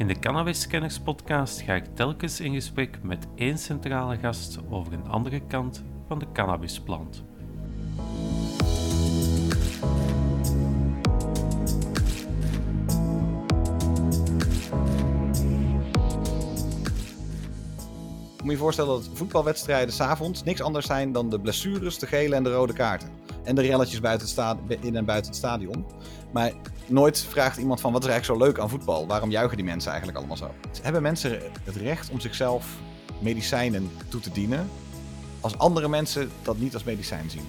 In de Cannabis Scanners podcast ga ik telkens in gesprek met één centrale gast over een andere kant van de cannabisplant. Moet je voorstellen dat voetbalwedstrijden s'avonds niks anders zijn dan de blessures, de gele en de rode kaarten. En de relletjes buiten in en buiten het stadion. Maar nooit vraagt iemand van wat is eigenlijk zo leuk aan voetbal? Waarom juichen die mensen eigenlijk allemaal zo? Hebben mensen het recht om zichzelf medicijnen toe te dienen als andere mensen dat niet als medicijn zien?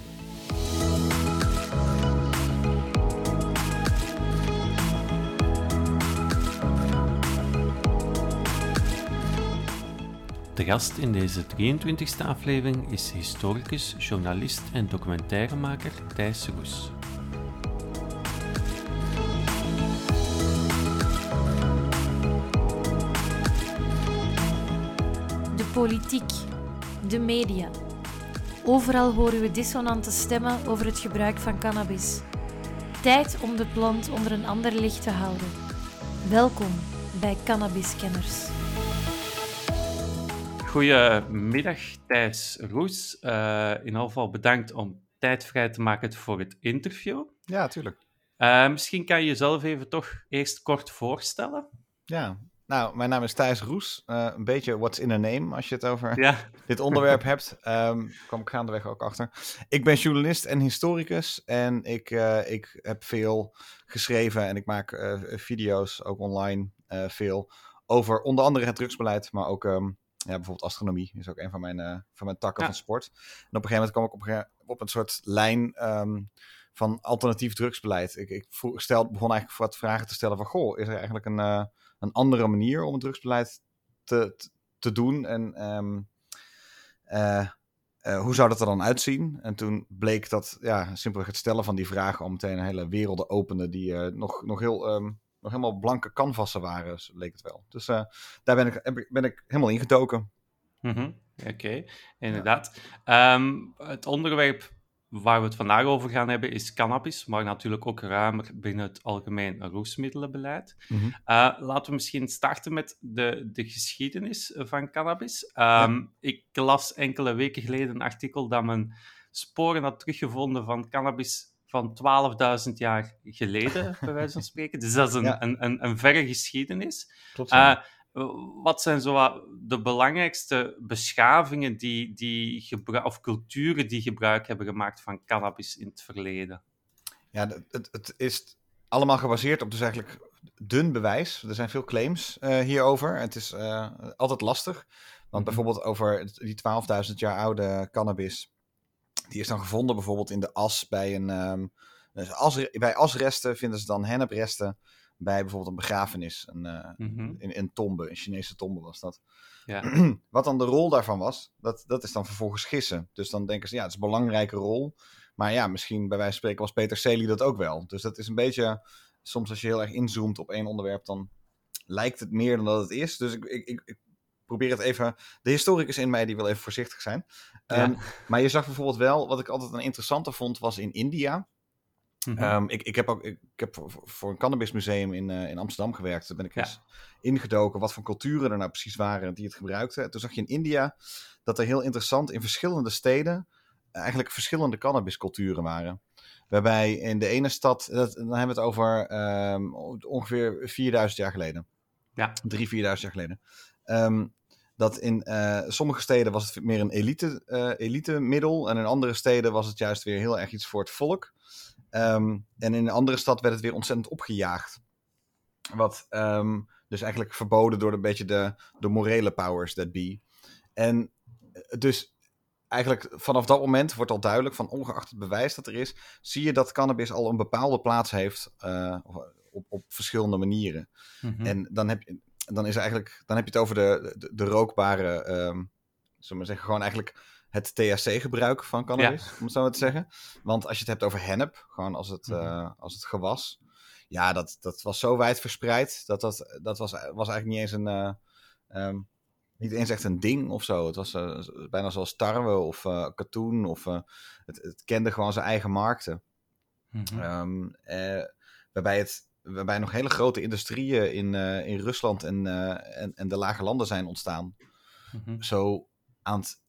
De gast in deze 23e aflevering is historicus, journalist en documentairemaker Thijs Roes. Politiek, de media. Overal horen we dissonante stemmen over het gebruik van cannabis. Tijd om de plant onder een ander licht te houden. Welkom bij Cannabiskenners. Goedemiddag Thijs Roes. Eh, in ieder geval bedankt om tijd vrij te maken voor het interview. Ja, tuurlijk. Eh, misschien kan je jezelf even toch eerst kort voorstellen. Ja. Nou, mijn naam is Thijs Roes. Eh, een beetje what's in a name als je het over Ja, dit onderwerp hebt. Ehm kwam ik gaandeweg ook achter. Ik ben journalist en historicus. En ik, eh, ik heb veel geschreven en ik maak eh, video's, ook online, veel. Over onder andere het drugsbeleid, maar ook ehm, ja, bijvoorbeeld astronomie. is ook een van mijn, van mijn takken Ja. van sport. En op een gegeven moment kwam ik op een, op een soort lijn ehm, van alternatief drugsbeleid. Ik, ik vroeg, stel, begon eigenlijk wat vragen te stellen van... Goh, is er eigenlijk een, een andere manier om het drugsbeleid te, te, doen? En ehm, eh, eh, hoe zou dat er dan uitzien? En toen bleek dat ja, simpelweg het stellen van die vragen al meteen een hele werelden opende die eh, nog, nog, heel, ehm, nog helemaal blanke canvassen waren, leek het wel. Dus daar ben ik, ben ik helemaal ingedoken. Mhm, Oké, inderdaad. Ehm, het onderwerp waar we het vandaag over gaan hebben is cannabis, maar natuurlijk ook ruimer binnen het algemeen roesmiddelenbeleid. Eh, laten we misschien starten met de, de geschiedenis van cannabis. Ehm, Ik las enkele weken geleden een artikel dat men sporen had teruggevonden van cannabis van 12.000 jaar geleden, bij wijze van spreken. Dus dat is een, Ja. een, een, een verre geschiedenis. Klopt. Eh, wat zijn zo de belangrijkste beschavingen die, die gebru- of culturen die gebruik hebben gemaakt van cannabis in het verleden? Ja, het, het, is allemaal gebaseerd op dus eigenlijk dun bewijs. Er zijn veel claims eh, hierover. Het is eh, altijd lastig. Want Mhm. bijvoorbeeld over die 12.000 jaar oude cannabis... die is dan gevonden bijvoorbeeld in de as bij een... ehm, dus as, bij asresten vinden ze dan hennepresten bij bijvoorbeeld een begrafenis. Een, eh, Mhm. in een tombe, een Chinese tombe was dat. Ja. Wat dan de rol daarvan was, dat, dat is dan vervolgens gissen. Dus dan denken ze, ja, het is een belangrijke rol. Maar ja, misschien bij wijze van spreken was Peter Celi dat ook wel. Dus dat is een beetje, soms als je heel erg inzoomt op één onderwerp, dan lijkt het meer dan dat het is. Dus ik, ik, ik, probeer het even, de historicus in mij die wil even voorzichtig zijn. Ja. Ehm, maar je zag bijvoorbeeld wel, wat ik altijd een interessante vond, was in India. Mhm. Ehm, ik, ik heb ook ik, ik heb voor, een cannabismuseum in, eh, in Amsterdam gewerkt. Daar ben ik Ja. eens ingedoken wat voor culturen er nou precies waren die het gebruikten. Toen zag je in India dat er heel interessant in verschillende steden eigenlijk verschillende cannabisculturen waren. Waarbij in de ene stad, dat, dan hebben we het over ehm, ongeveer 4000 jaar geleden. Ja. 3, 4000 jaar geleden. Ehm, dat in eh, sommige steden was het meer een elite, eh elite middel. En in andere steden was het juist weer heel erg iets voor het volk. Ehm, en in een andere stad werd het weer ontzettend opgejaagd. Wat ehm, dus eigenlijk verboden door een beetje de, de morele powers that be. En eh, dus eigenlijk vanaf dat moment wordt al duidelijk, van ongeacht het bewijs dat er is, zie je dat cannabis al een bepaalde plaats heeft eh, op, op verschillende manieren. Mhm. En dan heb je, dan is eigenlijk, dan heb je het over de, de, de rookbare, ehm zullen we maar zeggen, gewoon eigenlijk het THC-gebruik van cannabis, om het zo maar te zeggen. Want als je het hebt over hennep, gewoon als het, Mhm. eh, als het gewas, ja, dat, dat was zo wijd verspreid, dat dat, dat was, was eigenlijk niet eens een, eh, ehm, niet eens echt een ding of zo. Het was eh, bijna zoals tarwe of katoen, of het, het kende gewoon zijn eigen markten. Mhm. Ehm, eh, waarbij het waarbij nog hele grote industrieën in, in Rusland en, en, en de lage landen zijn ontstaan. Mhm. Zo aan het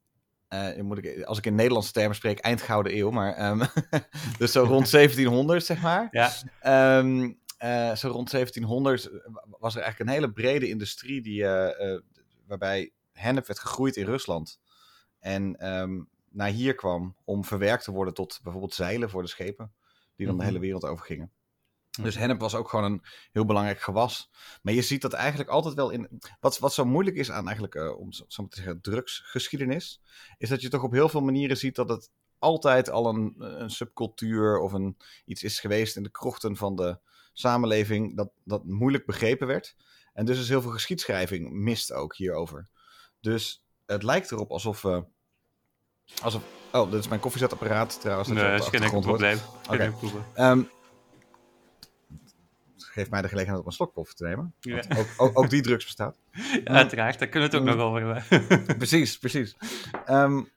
moet ik, als ik in Nederlandse termen spreek, eind Gouden Eeuw, maar um, dus zo rond 1700, zeg maar. Ja. Um, uh, zo rond 1700 was er eigenlijk een hele brede industrie die, uh, waarbij hennep werd gegroeid in Rusland. En um, naar hier kwam om verwerkt te worden tot bijvoorbeeld zeilen voor de schepen, die dan de mhm. hele wereld overgingen. Dus hennep was ook gewoon een heel belangrijk gewas. Maar je ziet dat eigenlijk altijd wel in. Wat, wat zo moeilijk is aan eigenlijk, uh, om zo te zeggen, drugsgeschiedenis. Is dat je toch op heel veel manieren ziet dat het altijd al een, een subcultuur of een, iets is geweest in de krochten van de samenleving. Dat, dat moeilijk begrepen werd. En dus is heel veel geschiedschrijving mist ook hierover. Dus het lijkt erop alsof we. Alsof, oh, dit is mijn koffiezetapparaat trouwens. Dat nee, is geen probleem. Oké. Okay geeft mij de gelegenheid om een slok koffie te nemen. Ja. Ook, ook, ook, die drugs bestaat. Ja, uiteraard, daar kunnen we het ook nog over hebben. precies, precies. Um,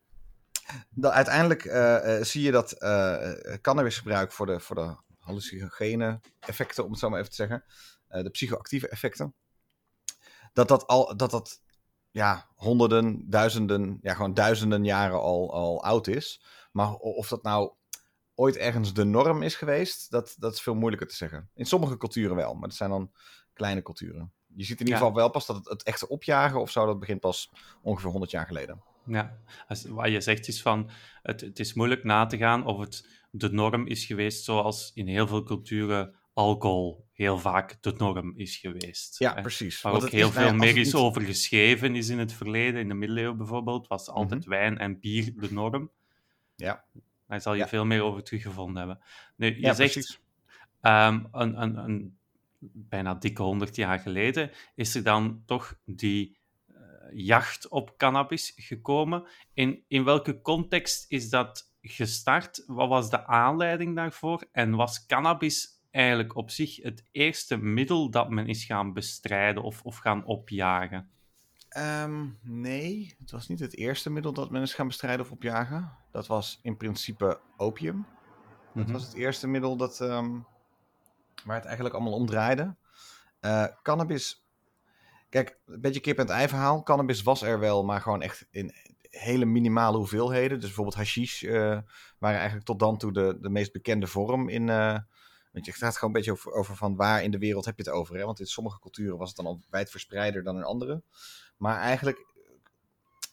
uiteindelijk uh, zie je dat uh, cannabisgebruik voor de, voor de hallucinogene effecten, om het zo maar even te zeggen, de psychoactieve effecten, dat dat al, dat dat ja, honderden, duizenden, ja, gewoon duizenden jaren al, al oud is. Maar of dat nou ooit ergens de norm is geweest, dat, dat is veel moeilijker te zeggen. In sommige culturen wel, maar dat zijn dan kleine culturen. Je ziet in ieder geval wel pas dat het, het echte opjagen of zo, dat begint pas ongeveer 100 jaar geleden. Ja, Als, wat je zegt is van, het, het is moeilijk na te gaan of het de norm is geweest zoals in heel veel culturen alcohol heel vaak de norm is geweest. Ja, precies. Waar ook heel veel meer is over geschreven is in het verleden. In de middeleeuwen bijvoorbeeld was altijd mhm. wijn en bier de norm. Ja. Daar zal je veel meer over teruggevonden hebben. Nu, je zegt, um, een, een, een, bijna dikke honderd jaar geleden is er dan toch die uh, jacht op cannabis gekomen. In, in welke context is dat gestart? Wat was de aanleiding daarvoor? En was cannabis eigenlijk op zich het eerste middel dat men is gaan bestrijden of, of gaan opjagen? Um, nee, het was niet het eerste middel dat men is gaan bestrijden of opjagen. Dat was in principe opium. Dat mhm. was het eerste middel dat, um, waar het eigenlijk allemaal om draaide. Uh, cannabis, kijk, een beetje kip en ei verhaal. Cannabis was er wel, maar gewoon echt in hele minimale hoeveelheden. Dus bijvoorbeeld hashish uh, waren eigenlijk tot dan toe de, de meest bekende vorm in... Uh, want je gaat gewoon een beetje over, over, van waar in de wereld heb je het over. Hè? Want in sommige culturen was het dan al wijd verspreider dan in andere. Maar eigenlijk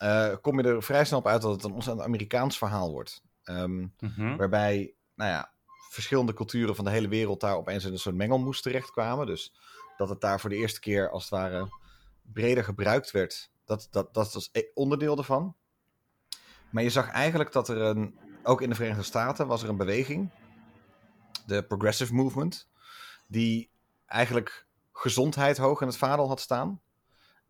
uh, kom je er vrij snel op uit dat het een ontzettend Amerikaans verhaal wordt. Um, Waarbij, nou ja, verschillende culturen van de hele wereld daar opeens in een soort mengelmoes terechtkwamen. Dus dat het daar voor de eerste keer als het ware breder gebruikt werd. Dat, dat, dat was e-, onderdeel ervan. Maar je zag eigenlijk dat er een, ook in de Verenigde Staten was er een beweging, de Progressive Movement, die eigenlijk gezondheid hoog in het vaandel had staan.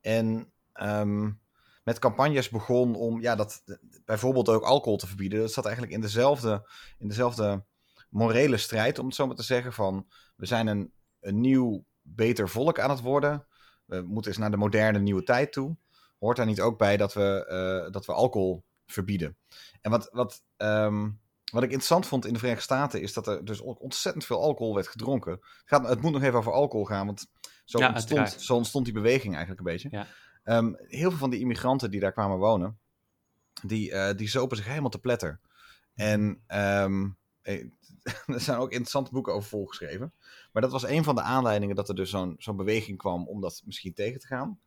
En um, met campagnes begon om ja, dat, bijvoorbeeld ook alcohol te verbieden. Dat zat eigenlijk in dezelfde, in dezelfde morele strijd, om het zo maar te zeggen. Van we zijn een, een nieuw, beter volk aan het worden. We moeten eens naar de moderne nieuwe tijd toe. Hoort daar niet ook bij dat we, uh, dat we alcohol verbieden? En wat, wat, um, wat ik interessant vond in de Verenigde Staten is dat er dus ontzettend veel alcohol werd gedronken. Het, gaat, het moet nog even over alcohol gaan, want zo, ontstond, zo ontstond die beweging eigenlijk een beetje. Ja. Um, heel veel van die immigranten die daar kwamen wonen, die, uh, die zopen zich helemaal te pletter. En um, er zijn ook interessante boeken over volgeschreven. Maar dat was een van de aanleidingen dat er dus zo'n zo'n beweging kwam om dat misschien tegen te gaan.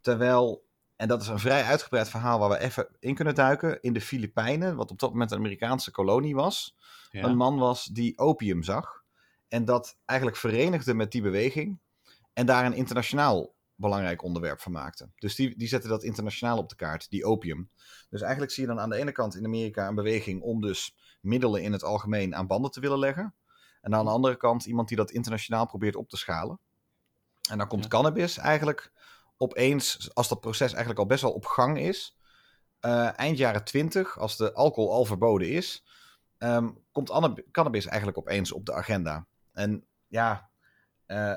Terwijl, en dat is een vrij uitgebreid verhaal waar we even in kunnen duiken, in de Filipijnen, wat op dat moment een Amerikaanse kolonie was, een man was die opium zag. En dat eigenlijk verenigde met die beweging. En daar een internationaal belangrijk onderwerp van maakte. Dus die, die zetten dat internationaal op de kaart, die opium. Dus eigenlijk zie je dan aan de ene kant in Amerika een beweging om dus middelen in het algemeen aan banden te willen leggen. En aan de andere kant iemand die dat internationaal probeert op te schalen. En dan komt cannabis eigenlijk opeens, als dat proces eigenlijk al best wel op gang is, uh, eind jaren 20, als de alcohol al verboden is, um, komt cannabis eigenlijk opeens op de agenda. En ja, uh,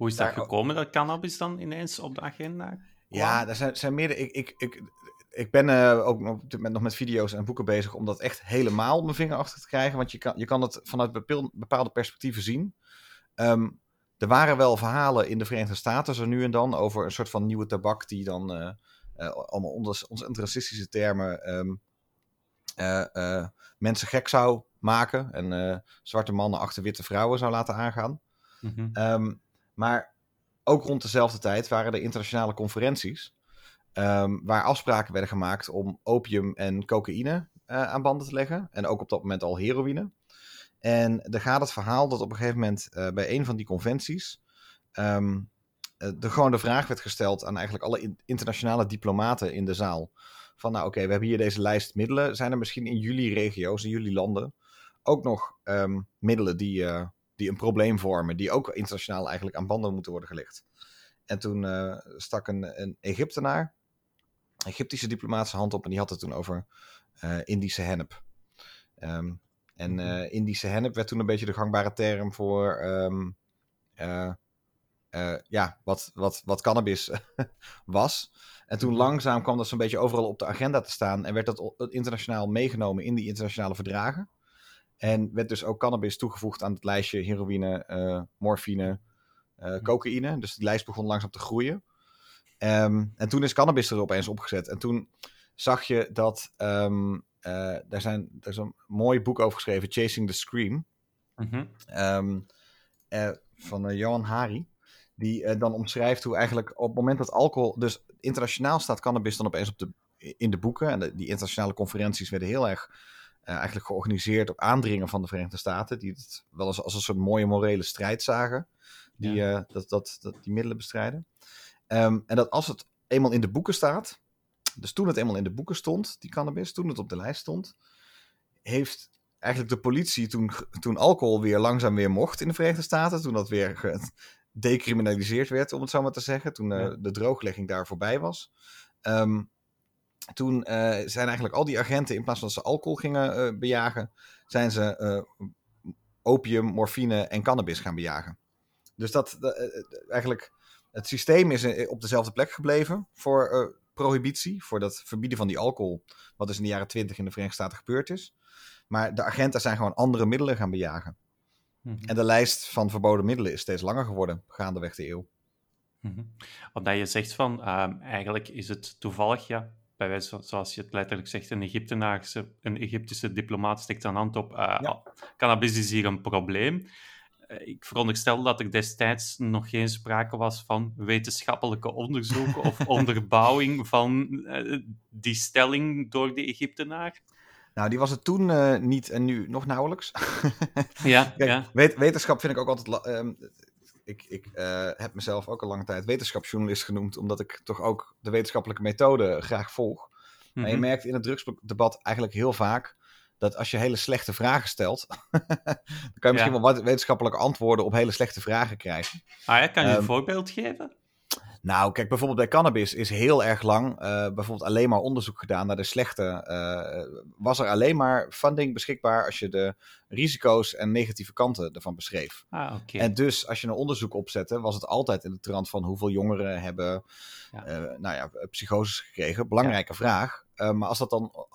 hoe is dat gekomen dat cannabis dan ineens op de agenda Ja, er zijn, zijn meerdere... Ik, ik, ik, ik ben uh, ook nog met, nog met video's en boeken bezig om dat echt helemaal op mijn vinger achter te krijgen. Want je kan, je kan het vanuit bepaalde perspectieven zien. Ehm, er waren wel verhalen in de Verenigde Staten zo nu en dan over een soort van nieuwe tabak die dan uh, allemaal onder onze racistische termen ehm, mensen gek zou maken en zwarte mannen achter witte vrouwen zou laten aangaan. Ehm, maar ook rond dezelfde tijd waren er internationale conferenties ehm, waar afspraken werden gemaakt om opium en cocaïne aan banden te leggen en ook op dat moment al heroïne. En er gaat het verhaal dat op een gegeven moment bij een van die conventies um, er gewoon de vraag werd gesteld aan eigenlijk alle internationale diplomaten in de zaal. Van nou oké, we hebben hier deze lijst middelen. Zijn er misschien in jullie regio's, in jullie landen, ook nog um, middelen die, die een probleem vormen, die ook internationaal eigenlijk aan banden moeten worden gelegd? En toen uh, stak een, een Egyptenaar, Egyptische diplomatische hand op en die had het toen over uh, Indische hennep. Um, en Indische hennep werd toen een beetje de gangbare term voor uh, ja, wat, wat, wat cannabis was. En toen mhm. langzaam kwam dat zo'n beetje overal op de agenda te staan en werd dat internationaal meegenomen in die internationale verdragen. En werd dus ook cannabis toegevoegd aan het lijstje heroïne, uh, morfine, uh, cocaïne. Dus die lijst begon langzaam te groeien. Um, en toen is cannabis er opeens opgezet. En toen zag je dat. Um, uh, daar, zijn, daar is een mooi boek over geschreven, Chasing the Scream. -hmm. um, van Johan Hari. Die dan omschrijft hoe eigenlijk op het moment dat alcohol. Dus internationaal staat cannabis dan opeens op de, in de boeken. En die internationale conferenties werden heel erg uh, eigenlijk georganiseerd op aandringen van de Verenigde Staten. Die het wel eens als een soort mooie morele strijd zagen. Die, ja. uh, dat, dat, dat, die middelen bestrijden. Um, en dat als het eenmaal in de boeken staat. Dus toen het eenmaal in de boeken stond, die cannabis, toen het op de lijst stond, heeft eigenlijk de politie toen, toen alcohol weer langzaam weer mocht in de Verenigde Staten, toen dat weer decriminaliseerd werd, om het zo maar te zeggen. Toen uh, de drooglegging daar voorbij was. Um, toen uh, zijn eigenlijk al die agenten, in plaats van dat ze alcohol gingen uh, bejagen, zijn ze opium, morfine en cannabis gaan bejagen. Dus dat eigenlijk, het systeem is op dezelfde plek gebleven voor prohibitie, voor dat verbieden van die alcohol, wat dus in de jaren twintig in de Verenigde Staten gebeurd is. Maar de agenten zijn gewoon andere middelen gaan bejagen. Mhm. En de lijst van verboden middelen is steeds langer geworden, gaandeweg de eeuw. Mm Omdat je zegt van, uh, eigenlijk is het toevallig, ja, bij wijze zoals je het letterlijk zegt, een Egyptenaarse, een Egyptische diplomaat steekt zijn hand op, uh, ja. cannabis is hier een probleem. Uh, ik veronderstel dat er destijds nog geen sprake was van wetenschappelijke onderzoeken of onderbouwing van eh, die stelling door de Egyptenaar. Nou, die was het toen uh, niet en nu nog nauwelijks. ja, Kijk, ja. Wet, wetenschap vind ik ook altijd. Um, ik ik uh, heb mezelf ook al lange tijd wetenschapsjournalist genoemd, omdat ik toch ook de wetenschappelijke methode graag volg. Mm -hmm. Maar je mhm. merkt in het drugsdebat eigenlijk heel vaak dat als je hele slechte vragen stelt, dan kan je misschien ja. wel wat wetenschappelijke antwoorden op hele slechte vragen krijgen. Ah ja, kan je um, een voorbeeld geven? Nou, kijk, bijvoorbeeld bij cannabis is heel erg lang uh, bijvoorbeeld alleen maar onderzoek gedaan naar de slechte. Uh, was er alleen maar funding beschikbaar als je de risico's en negatieve kanten ervan beschreef. Ah, okay. En dus als je een onderzoek opzette, was het altijd in de trant van hoeveel jongeren hebben ja. Uh, nou ja, psychoses gekregen. Belangrijke ja. vraag. maar als dat dan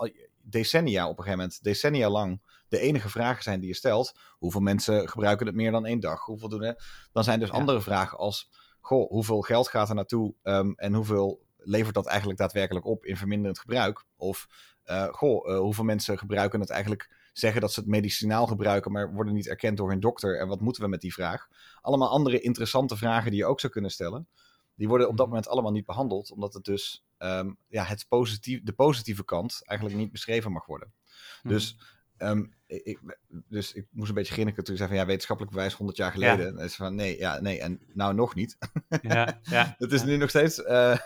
decennia op een gegeven moment, decennia lang, de enige vragen zijn die je stelt, hoeveel mensen gebruiken het meer dan één dag? Hoeveel doen het? Dan zijn dus ja. andere vragen als goh, hoeveel geld gaat er naartoe um, en hoeveel levert dat eigenlijk daadwerkelijk op in verminderend gebruik? Of uh, goh, uh, hoeveel mensen gebruiken het eigenlijk, zeggen dat ze het medicinaal gebruiken, maar worden niet erkend door hun dokter? En wat moeten we met die vraag? Allemaal andere interessante vragen die je ook zou kunnen stellen. Die worden op dat moment allemaal niet behandeld, omdat het dus um, ja, het positief, de positieve kant eigenlijk niet beschreven mag worden. Hmm. Dus Um, ik, dus ik moest een beetje grinniken toen ik zei van ja, wetenschappelijk bewijs 100 jaar geleden. Ja. En is van nee, ja, nee, en nou nog niet. Ja, ja. Het is nu nog steeds. Uh,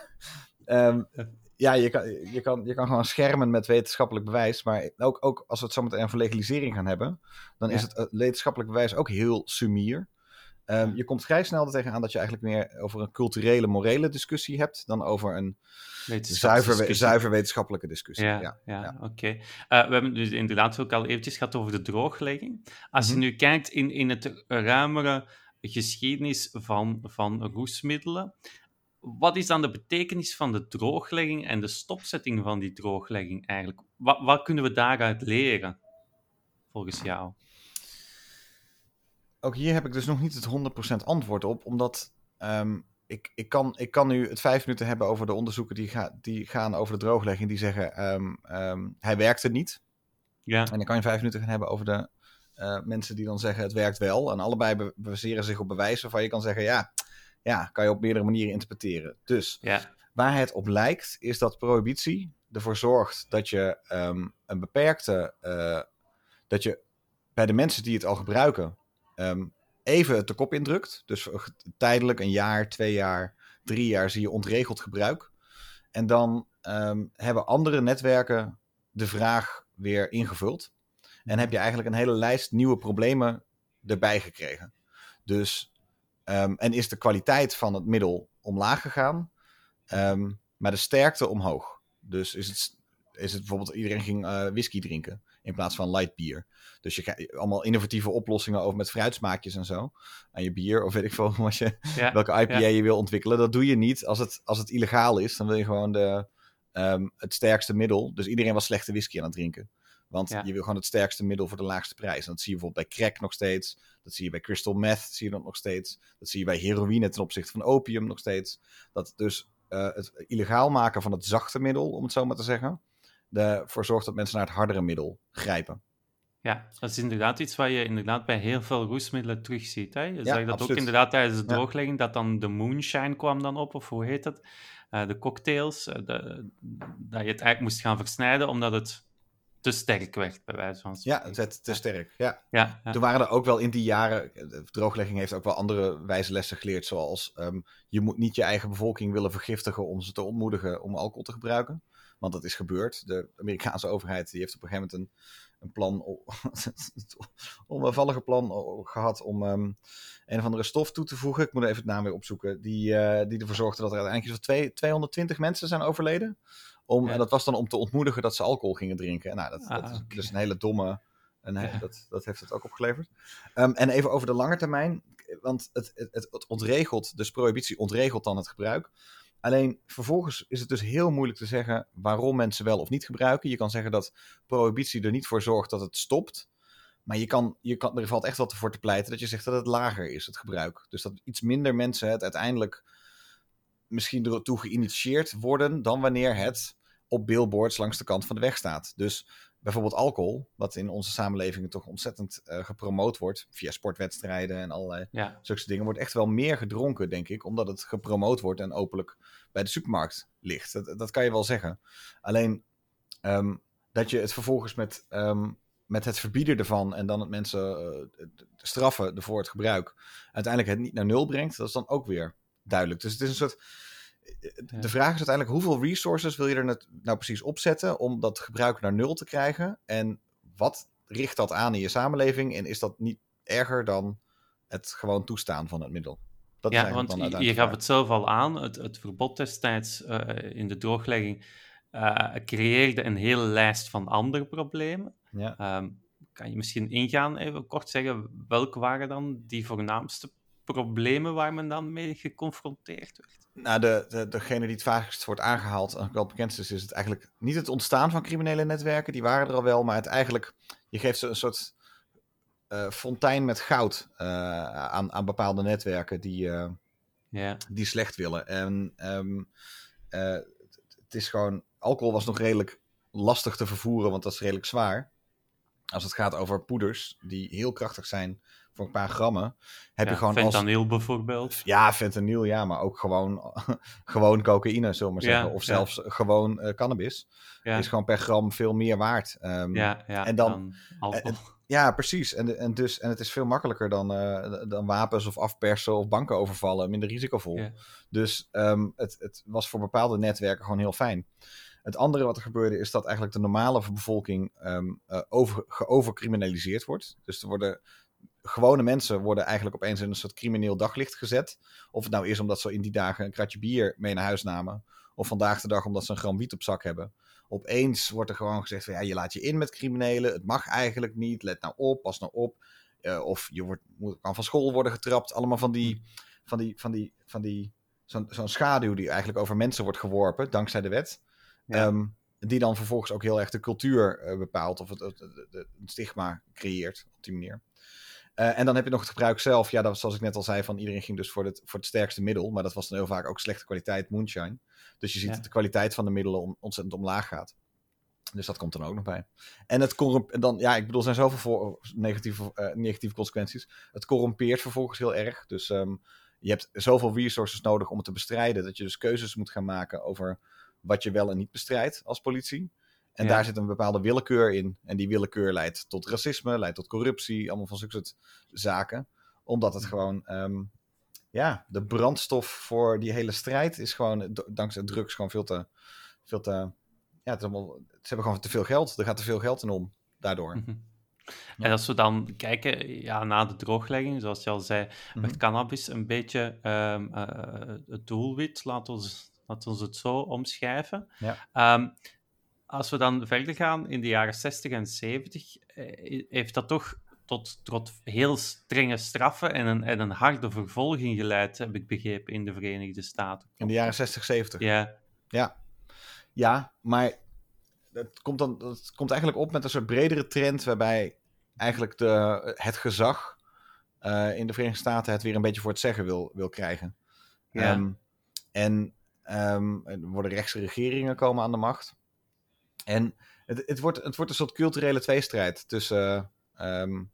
um, ja, je kan, je, kan, je kan gewoon schermen met wetenschappelijk bewijs. Maar ook, ook als we het zo meteen over legalisering gaan hebben, dan is het wetenschappelijk bewijs ook heel sumier. Um, je komt vrij snel er tegenaan dat je eigenlijk meer over een culturele, morele discussie hebt dan over een zuiver, zuiver wetenschappelijke discussie. Ja, ja, ja. oké. Okay. Uh, we hebben dus inderdaad ook al eventjes gehad over de drooglegging. Als mm -hmm. je nu kijkt in, in het ruimere geschiedenis van, van roesmiddelen, wat is dan de betekenis van de drooglegging en de stopzetting van die drooglegging eigenlijk? Wat, wat kunnen we daaruit leren, volgens jou? Ook hier heb ik dus nog niet het 100% antwoord op, omdat ehm, ik, ik, kan, ik kan nu het vijf minuten hebben over de onderzoeken die, ga, die gaan over de drooglegging, die zeggen ehm, ehm, hij werkte niet. Ja. En dan kan je vijf minuten gaan hebben over de uh, mensen die dan zeggen het werkt wel. En allebei baseren zich op bewijzen waarvan je kan zeggen ja, ja, kan je op meerdere manieren interpreteren. Dus ja. waar het op lijkt, is dat prohibitie ervoor zorgt dat je um, een beperkte, uh, dat je bij de mensen die het al gebruiken, um, even het de kop indrukt. Dus tijdelijk een jaar, twee jaar, drie jaar zie je ontregeld gebruik. En dan um, hebben andere netwerken de vraag weer ingevuld. En heb je eigenlijk een hele lijst nieuwe problemen erbij gekregen. Dus, um, en is de kwaliteit van het middel omlaag gegaan, maar de sterkte omhoog. Dus is het, is het bijvoorbeeld, iedereen ging uh, whisky drinken in plaats van light bier. Dus je krijgt allemaal innovatieve oplossingen over met fruitsmaakjes en zo. Aan je bier, of weet ik veel, als je, ja, welke IPA ja. je wil ontwikkelen. Dat doe je niet als het, als het illegaal is. Dan wil je gewoon de, um, het sterkste middel. Dus iedereen was slechte whisky aan het drinken. Want Ja. je wil gewoon het sterkste middel voor de laagste prijs. En dat zie je bijvoorbeeld bij crack nog steeds. Dat zie je bij crystal meth, zie je dat nog steeds. Dat zie je bij heroïne ten opzichte van opium nog steeds. Dat dus eh, het illegaal maken van het zachte middel, om het zo maar te zeggen, ervoor zorgt dat mensen naar het hardere middel grijpen. Ja, dat is inderdaad iets wat je inderdaad bij heel veel roesmiddelen terugziet. Hè? Je zag dat absoluut. ook inderdaad tijdens de Ja. drooglegging, dat dan de moonshine kwam dan op, of hoe heet het? Eh, de cocktails, eh, de, dat je het eigenlijk moest gaan versnijden, omdat het te sterk werd, bij wijze van Ja, spreken. het werd te sterk. Ja. Ja, ja. Er waren er ook wel in die jaren, de drooglegging heeft ook wel andere wijze lessen geleerd, zoals ehm, je moet niet je eigen bevolking willen vergiftigen om ze te ontmoedigen om alcohol te gebruiken. Want dat is gebeurd. De Amerikaanse overheid die heeft op een gegeven moment een, een plan, onbevallige plan gehad om ehm, een of andere stof toe te voegen. Ik moet even het naam weer opzoeken. Die, eh, die ervoor zorgde dat er uiteindelijk twee- 220 mensen zijn overleden. Om, Ja. En dat was dan om te ontmoedigen dat ze alcohol gingen drinken. En Nou, dat, Ah, dat is oké. dus een hele domme. En Ja. dat, dat heeft het ook opgeleverd. Ehm, en even over de lange termijn. Want het, het, het, het ontregelt, dus prohibitie ontregelt dan het gebruik. Alleen vervolgens is het dus heel moeilijk te zeggen waarom mensen wel of niet gebruiken. Je kan zeggen dat prohibitie er niet voor zorgt dat het stopt. Maar je kan, je kan, er valt echt wat voor te pleiten dat je zegt dat het lager is, het gebruik. Dus dat iets minder mensen het uiteindelijk misschien ertoe geïnitieerd worden dan wanneer het op billboards langs de kant van de weg staat. Dus bijvoorbeeld alcohol, wat in onze samenleving toch ontzettend eh, gepromoot wordt via sportwedstrijden en allerlei ja. zulke dingen, wordt echt wel meer gedronken, denk ik, omdat het gepromoot wordt en openlijk bij de supermarkt ligt. Dat, dat kan je wel zeggen. Alleen ehm, dat je het vervolgens met, ehm, met het verbieden ervan en dan het mensen eh, straffen ervoor het gebruik, uiteindelijk het niet naar nul brengt, dat is dan ook weer duidelijk. Dus het is een soort. De vraag is uiteindelijk hoeveel resources wil je er nou precies opzetten om dat gebruik naar nul te krijgen? En wat richt dat aan in je samenleving? En is dat niet erger dan het gewoon toestaan van het middel? Dat Ja, want je, gaf het zelf al aan, het, het verbod destijds eh, in de drooglegging eh, creëerde een hele lijst van andere problemen. Ja. Ehm, kan je misschien ingaan, even kort zeggen, welke waren dan die voornaamste problemen waar men dan mee geconfronteerd werd? Nou, de, de, degene die het vaakst wordt aangehaald, en wel het bekendste is, is het eigenlijk niet het ontstaan van criminele netwerken. Die waren er al wel, maar het eigenlijk, je geeft ze een soort eh, fontein met goud eh, aan, aan bepaalde netwerken die, eh, die slecht willen. En ehm, eh, het is gewoon, alcohol was nog redelijk lastig te vervoeren, want dat is redelijk zwaar. Als het gaat over poeders, die heel krachtig zijn voor een paar grammen, heb ja, je gewoon als... fentanyl bijvoorbeeld. Ja, fentanyl, ja, maar ook gewoon, gewoon cocaïne, zullen we maar Ja, zeggen. Of ja. zelfs gewoon eh, cannabis. Ja, Is gewoon per gram veel meer waard. Ehm, ja, ja, en dan- alcohol. ja, precies. En, en, dus, en het is veel makkelijker dan, eh, dan wapens of afpersen of banken overvallen. Minder risicovol. Dus ehm, het, het was voor bepaalde netwerken gewoon heel fijn. Het andere wat er gebeurde is dat eigenlijk de normale bevolking ehm, eh, over, geovercriminaliseerd wordt. Dus er worden gewone mensen worden eigenlijk opeens in een soort crimineel daglicht gezet. Of het nou is omdat ze in die dagen een kratje bier mee naar huis namen. Of vandaag de dag omdat ze een gram wiet op zak hebben. Opeens wordt er gewoon gezegd van ja, je laat je in met criminelen. Het mag eigenlijk niet. Let nou op, pas nou op. Eh, of je wordt, moet, kan van school worden getrapt. Allemaal van die, van die, van die, van die zo'n schaduw die eigenlijk over mensen wordt geworpen, dankzij de wet. Ja. Ehm, die dan vervolgens ook heel erg de cultuur eh, bepaalt of het, het, het- het- het stigma creëert op die manier. Uh, en dan heb je nog het gebruik zelf. Ja, dat was zoals ik net al zei, van iedereen ging dus voor het, voor het sterkste middel. Maar dat was dan heel vaak ook slechte kwaliteit moonshine. Dus je ziet dat de kwaliteit van de middelen om, ontzettend omlaag gaat. Dus dat komt dan ook nog bij. En het dan, ja, ik bedoel, er zijn zoveel voor, negatieve, uh, negatieve consequenties. Het corrumpeert vervolgens heel erg. Dus um, je hebt zoveel resources nodig om het te bestrijden. Dat je dus keuzes moet gaan maken over wat je wel en niet bestrijdt als politie. En daar zit een bepaalde willekeur in. En die willekeur leidt tot racisme, leidt tot corruptie, allemaal van zulke soort zaken. Omdat het gewoon, um, ja, de brandstof voor die hele strijd is gewoon, dankzij drugs, gewoon veel te, veel te, ja, het allemaal, ze hebben gewoon te veel geld. Er gaat te veel geld in om, daardoor. Mhm. En als we dan kijken ja, na de drooglegging, zoals je al zei, mm werd cannabis een beetje um, uh, het doelwit, laten we laat het zo omschrijven. Ja. Um, als we dan verder gaan in de jaren 60 en 70, eh, heeft dat toch tot, tot heel strenge straffen en een, en een harde vervolging geleid, heb ik begrepen, in de Verenigde Staten. In de jaren 60, 70? Ja. Ja, ja maar het komt, dan, het komt eigenlijk op met een soort bredere trend waarbij eigenlijk de, het gezag uh, in de Verenigde Staten het weer een beetje voor het zeggen wil, wil krijgen. Ja. Um, en um, er worden rechtse regeringen komen aan de macht. En het, wordt, het wordt een soort culturele tweestrijd tussen. Um,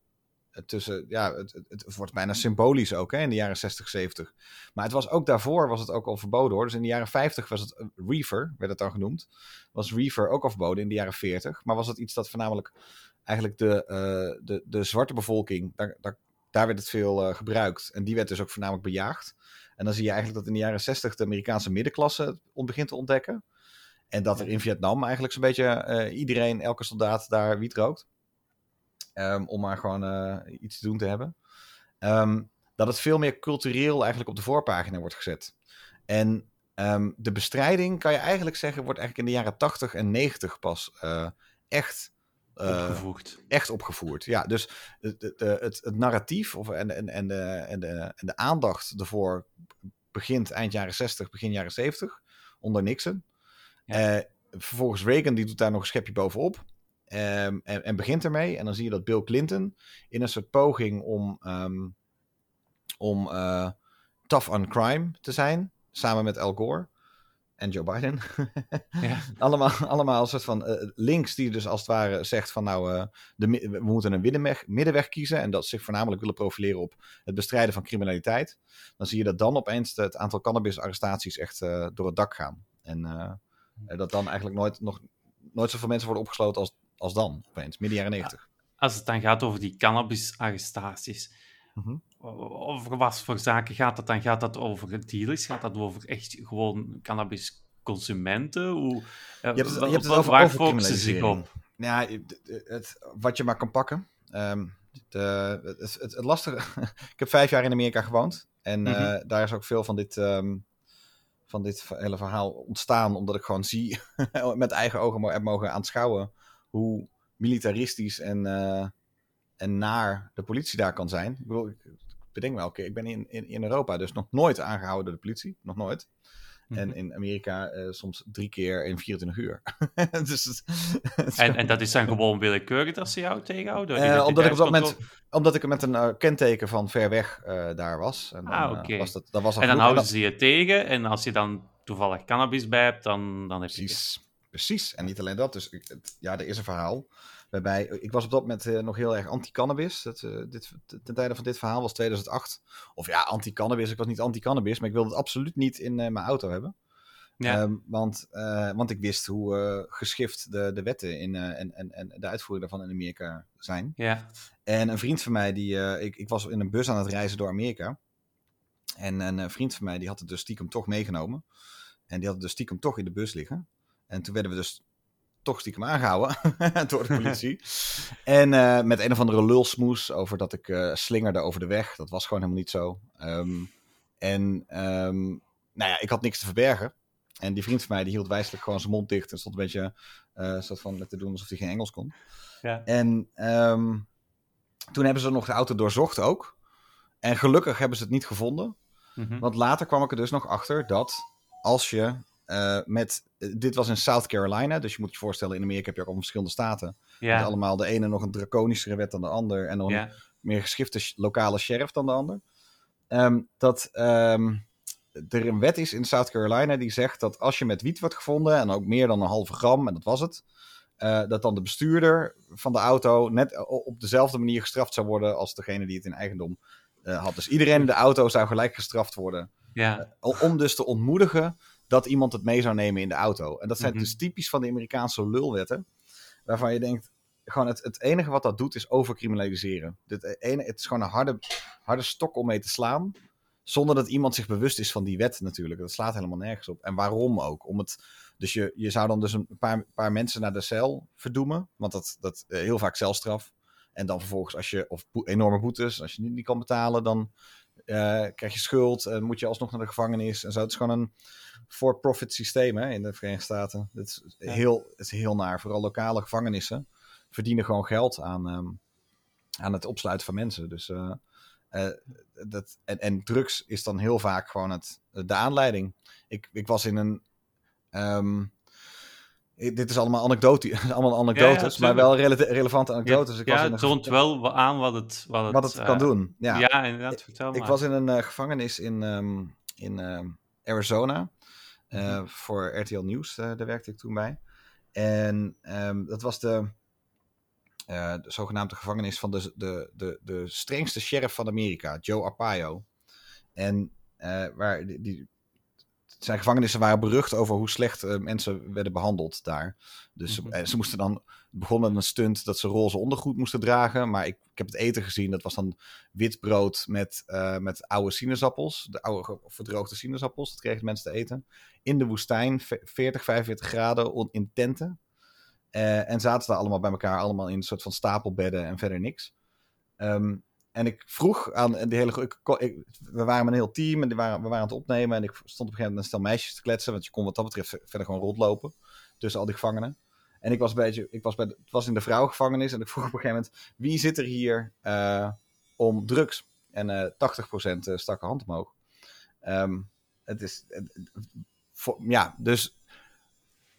tussen ja, het, het, wordt bijna symbolisch ook hè, in de jaren 60, 70. Maar het was ook daarvoor was het ook al verboden hoor. Dus in de jaren 50 was het reefer, werd het dan genoemd. Was reefer ook al verboden in de jaren 40. Maar was het iets dat voornamelijk eigenlijk de, uh, de, de zwarte bevolking, daar, daar, daar werd het veel uh, gebruikt. En die werd dus ook voornamelijk bejaagd. En dan zie je eigenlijk dat in de jaren 60 de Amerikaanse middenklasse het begint te ontdekken. En dat er in Vietnam eigenlijk zo'n beetje uh, iedereen, elke soldaat daar wiet rookt. Um, om maar gewoon uh, iets te doen te hebben. Um, dat het veel meer cultureel eigenlijk op de voorpagina wordt gezet. En um, de bestrijding, kan je eigenlijk zeggen, wordt eigenlijk in de jaren 80 en 90 pas uh, echt opgevoerd. Echt opgevoerd, ja. Dus het, het, het, het narratief of, en, en, en, de, en, de, en de aandacht ervoor begint eind jaren 60, begin jaren 70, onder Nixon. Ja. Uh, vervolgens Reagan, die doet daar nog een schepje bovenop. Um, en, en, begint ermee. En dan zie je dat Bill Clinton in een soort poging om, um, om uh, tough on crime te zijn, samen met Al Gore en Joe Biden. ja. allemaal, allemaal een soort van uh, links die dus als het ware zegt van nou, uh, de, we moeten een middenweg, middenweg kiezen en dat zich voornamelijk willen profileren op het bestrijden van criminaliteit. Dan zie je dat dan opeens het aantal cannabisarrestaties echt uh, door het dak gaan. En dat dan eigenlijk nooit, nog, nooit zoveel mensen worden opgesloten als, als dan, opeens, midden jaren negentig. Als het dan gaat over die cannabisarrestaties, mm over wat voor zaken gaat dat dan? Gaat dat over dealers? Gaat dat over echt gewoon cannabisconsumenten? Hoe, je hebt het, je hebt het over, waar focussen zich op? Ja, het, wat je maar kan pakken. Um, de, het, het, het, lastige... ik heb vijf jaar in Amerika gewoond. En mm -hmm. uh, daar is ook veel van dit... Um, van dit hele verhaal ontstaan, omdat ik gewoon zie, met eigen ogen heb mogen aanschouwen, hoe militaristisch en, uh, en naar de politie daar kan zijn. Ik bedoel, ik bedenk me elke keer, ik ben in, in, in Europa dus nog nooit aangehouden door de politie, nog nooit. En mhm. in Amerika uh, soms drie keer in 24 uur. dus het, het en, en dat is dan gewoon willekeurig dat ze jou tegenhouden? Uh, omdat, ik op dat moment, omdat ik met een uh, kenteken van ver weg daar was. En dan, ah, oké. Okay. en dan houden ze je tegen. En als je dan toevallig cannabis bij hebt, dan, dan heb je... Precies. Precies. En niet alleen dat. Dus ja, er is een verhaal. Waarbij, ik was op dat moment uh, nog heel erg anti-cannabis. Uh, dit, ten tijde van dit verhaal was 2008. Of ja, anti-cannabis. Ik was niet anti-cannabis, maar ik wilde het absoluut niet in mijn auto hebben. Ja. Um, want, want ik wist hoe geschift de, de wetten in, en, en, en de uitvoering daarvan in Amerika zijn. Ja. En een vriend van mij, die, ik, ik was in een bus aan het reizen door Amerika. En een vriend van mij, die had het dus stiekem toch meegenomen. En die had het dus stiekem toch in de bus liggen. En toen werden we dus toch stiekem aangehouden door de politie. en uh, met een of andere lulsmoes over dat ik uh, slingerde over de weg. Dat was gewoon helemaal niet zo. Um, en um, nou ja, ik had niks te verbergen. En die vriend van mij die hield wijselijk gewoon zijn mond dicht en stond een beetje uh, soort van te doen alsof hij geen Engels kon. Ja. En um, toen hebben ze nog de auto doorzocht ook. En gelukkig hebben ze het niet gevonden. Mm -hmm. Want later kwam ik er dus nog achter dat als je uh, met, dit was in South Carolina, dus je moet je voorstellen, in Amerika heb je ook al verschillende staten. Ja. allemaal de ene nog een draconischere wet dan de ander. En dan ja. meer geschifte lokale sheriff dan de ander. Ehm, dat ehm, er een wet is in South Carolina die zegt dat als je met wiet wordt gevonden, en ook meer dan een halve gram, en dat was het, uh, dat dan de bestuurder van de auto net op dezelfde manier gestraft zou worden als degene die het in eigendom uh, had. Dus iedereen in de auto zou gelijk gestraft worden. Ja. Uh, om dus te ontmoedigen dat iemand het mee zou nemen in de auto. En dat zijn mm -hmm. dus typisch van de Amerikaanse lulwetten, waarvan je denkt, gewoon het, het enige wat dat doet is overcriminaliseren. Het, ene, het is gewoon een harde, harde stok om mee te slaan. Zonder dat iemand zich bewust is van die wet natuurlijk. Dat slaat helemaal nergens op. En waarom ook? Om het, dus je, je zou dan dus een paar, paar mensen naar de cel verdoemen. Want dat, dat uh, heel vaak celstraf. En dan vervolgens als je, of enorme boetes, als je niet, niet kan betalen, dan krijg je schuld en moet je alsnog naar de gevangenis. En zo. Het is gewoon een for-profit systeem hè, in de Verenigde Staten. Het is, ja. heel, het is heel naar. Vooral lokale gevangenissen verdienen gewoon geld aan, um, aan het opsluiten van mensen. Dus, uh, uh, dat, en, en drugs is dan heel vaak gewoon het, de aanleiding. Ik, ik was in een. Um, dit is allemaal, anekdote, allemaal anekdotes, ja, ja, maar wel rele relevante anekdotes. Ja, ik was ja het toont wel aan wat het, wat het, wat het uh, kan doen. Ja, ja inderdaad. Vertel ik, maar. ik was in een uh, gevangenis in, um, in uh, Arizona mm -hmm. voor RTL Nieuws. daar werkte ik toen bij. En um, dat was de, de zogenaamde gevangenis van de, de, de, de strengste sheriff van Amerika, Joe Arpaio. En waar die, die, zijn gevangenissen waren berucht over hoe slecht uh, mensen werden behandeld daar. Dus mm -hmm. ze moesten dan, begon met een stunt dat ze roze ondergoed moesten dragen. Maar ik, ik heb het eten gezien, dat was dan wit brood met, met oude sinaasappels. De oude verdroogde sinaasappels, dat kregen mensen te eten. In de woestijn, 40, 45 graden in tenten. Uh, en zaten daar allemaal bij elkaar, allemaal in een soort van stapelbedden en verder niks. Um, en ik vroeg aan de hele. Ik, ik, we waren met een heel team en die waren, we waren aan het opnemen. En ik stond op een gegeven moment een stel meisjes te kletsen. Want je kon wat dat betreft verder gewoon rondlopen. Tussen al die gevangenen. En ik was een beetje. Ik was bij, het was in de vrouwengevangenis. En ik vroeg op een gegeven moment: wie zit er hier uh, om drugs? En uh, 80% stak een hand omhoog. Um, het is. voor, ja, dus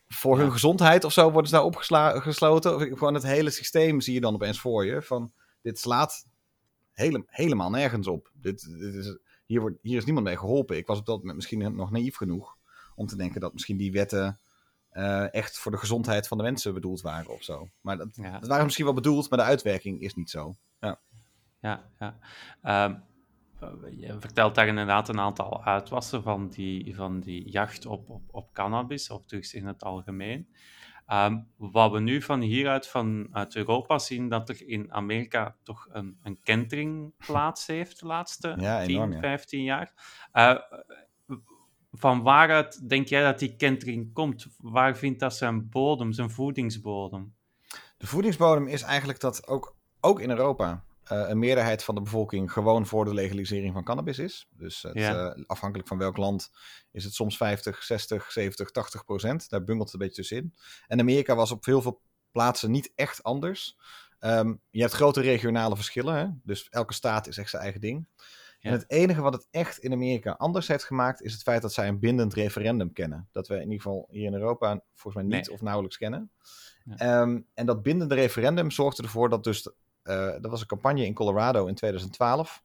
voor hun gezondheid of zo worden ze daar opgesloten. Of gewoon het hele systeem zie je dan opeens voor je. Van dit slaat hele, helemaal nergens op. Dit, dit is, hier, wordt, hier is niemand mee geholpen. Ik was op dat moment misschien nog naïef genoeg om te denken dat misschien die wetten uh, echt voor de gezondheid van de mensen bedoeld waren of zo. Maar dat, ja. dat waren misschien wel bedoeld, maar de uitwerking is niet zo. Ja, ja. ja. Um, je vertelt daar inderdaad een aantal uitwassen van die, van die jacht op, op, op cannabis, of drugs in het algemeen. Um, wat we nu van hieruit vanuit Europa zien, dat er in Amerika toch een, een kentering plaats heeft de laatste ja, 10, enorm, ja. 15 jaar. Uh, van waaruit denk jij dat die kentering komt? Waar vindt dat zijn bodem, zijn voedingsbodem? De voedingsbodem is eigenlijk dat ook, ook in Europa een meerderheid van de bevolking gewoon voor de legalisering van cannabis is. Dus het, ja. uh, afhankelijk van welk land is het soms 50, 60, 70, 80 procent. Daar bungelt het een beetje tussenin. En Amerika was op heel veel plaatsen niet echt anders. Um, je hebt grote regionale verschillen, hè? dus elke staat is echt zijn eigen ding. Ja. En het enige wat het echt in Amerika anders heeft gemaakt, is het feit dat zij een bindend referendum kennen. Dat we in ieder geval hier in Europa volgens mij niet nee. of nauwelijks kennen. Ja. Um, en dat bindende referendum zorgde ervoor dat dus uh, dat was een campagne in Colorado in 2012.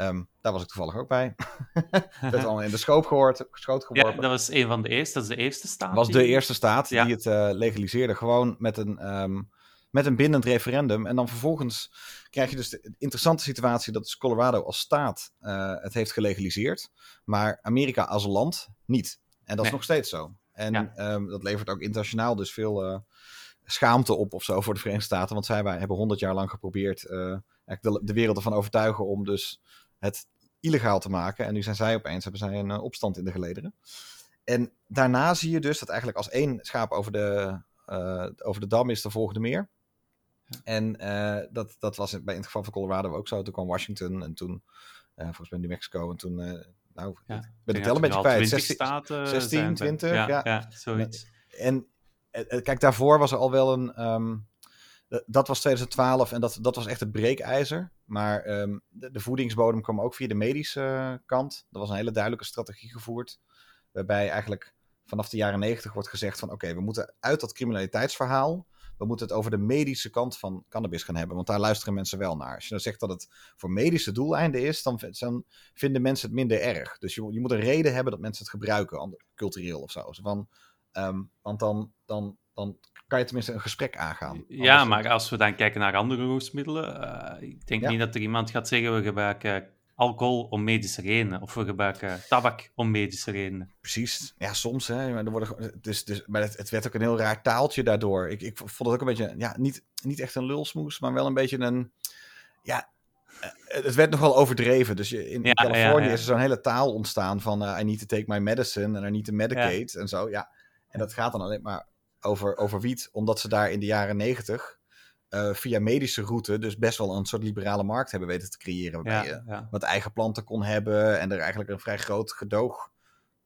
Um, daar was ik toevallig ook bij. werd allemaal in de schoot gehoord, schoot geworpen. Ja, dat was een van de eerste. Dat is de eerste staat. was de eerste staat ja. die het uh, legaliseerde. Gewoon met een, um, met een bindend referendum. En dan vervolgens krijg je dus de interessante situatie dat dus Colorado als staat uh, het heeft gelegaliseerd. Maar Amerika als land niet. En dat nee. is nog steeds zo. En ja. um, dat levert ook internationaal dus veel schaamte op of zo voor de Verenigde Staten. Want zij hebben honderd jaar lang geprobeerd uh, de, de, wereld ervan overtuigen om dus het illegaal te maken. En nu zijn zij opeens, hebben zij een uh, opstand in de gelederen. En daarna zie je dus dat eigenlijk als één schaap over de, uh, over de dam is, de volgende meer. En dat, dat was bij, in het geval van Colorado ook zo. Toen kwam Washington en toen volgens mij New Mexico en toen... nou, ja, ik ben het wel een beetje kwijt. 16, staten 16 20, ja, ja. ja zoiets. En kijk, daarvoor was er al wel een. Um, dat was 2012 en dat, dat was echt het breekijzer. Maar um, de, de, voedingsbodem kwam ook via de medische kant. Er was een hele duidelijke strategie gevoerd. Waarbij eigenlijk vanaf de jaren 90 wordt gezegd van oké, we moeten uit dat criminaliteitsverhaal we moeten het over de medische kant van cannabis gaan hebben. Want daar luisteren mensen wel naar. Als je dan zegt dat het voor medische doeleinden is, dan, dan vinden mensen het minder erg. Dus je, je, moet een reden hebben dat mensen het gebruiken, cultureel of zo. Van, ehm, want dan, dan, dan kan je tenminste een gesprek aangaan. Ja, maar als we dan kijken naar andere roestmiddelen, uh, ik denk niet dat er iemand gaat zeggen we gebruiken alcohol om medische redenen. Of we gebruiken tabak om medische redenen. Precies. Ja, soms. Hè. Maar, er worden, dus, dus, maar het, het, werd ook een heel raar taaltje daardoor. Ik, ik vond het ook een beetje, ja, niet, niet echt een lulsmoes, maar wel een beetje een, ja, eh, het werd nogal overdreven. Dus in, in Californië is er zo'n hele taal ontstaan van uh, I need to take my medicine en I need to medicate en zo. Ja. En dat gaat dan alleen maar over, over wiet, omdat ze daar in de jaren negentig uh, via medische route dus best wel een soort liberale markt hebben weten te creëren. Waarbij je wat eigen planten kon hebben en er eigenlijk een vrij groot gedoog,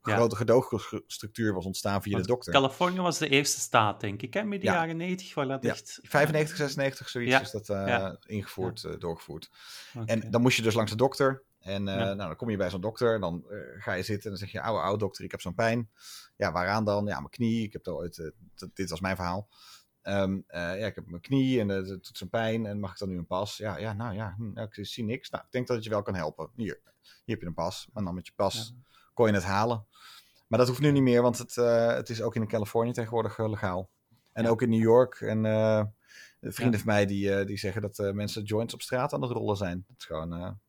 grote gedoogstructuur was ontstaan via de dokter. Californië was de eerste staat, denk ik, hè? midden jaren 90, waar dat echt... 95, 96, zoiets is dat uh, ingevoerd, uh, doorgevoerd. En dan moest je dus langs de dokter. En nou, dan kom je bij zo'n dokter, dan ga je zitten en dan zeg je, oude, oude dokter, ik heb zo'n pijn. Ja, waaraan dan? Ja, mijn knie, ik heb er ooit, dit was mijn verhaal. Ehm, eh, ja, ik heb mijn knie en het doet zo'n pijn en mag ik dan nu een pas? Ja, ja nou ja, hm, ik zie niks. Nou, ik denk dat het je wel kan helpen. Hier, hier heb je een pas. En dan met je pas kon je het halen. Maar dat hoeft nu niet meer, want het, het is ook in Californië tegenwoordig legaal. En ook in New York. En vrienden van mij die, die zeggen dat mensen joints op straat aan het rollen zijn. Het is gewoon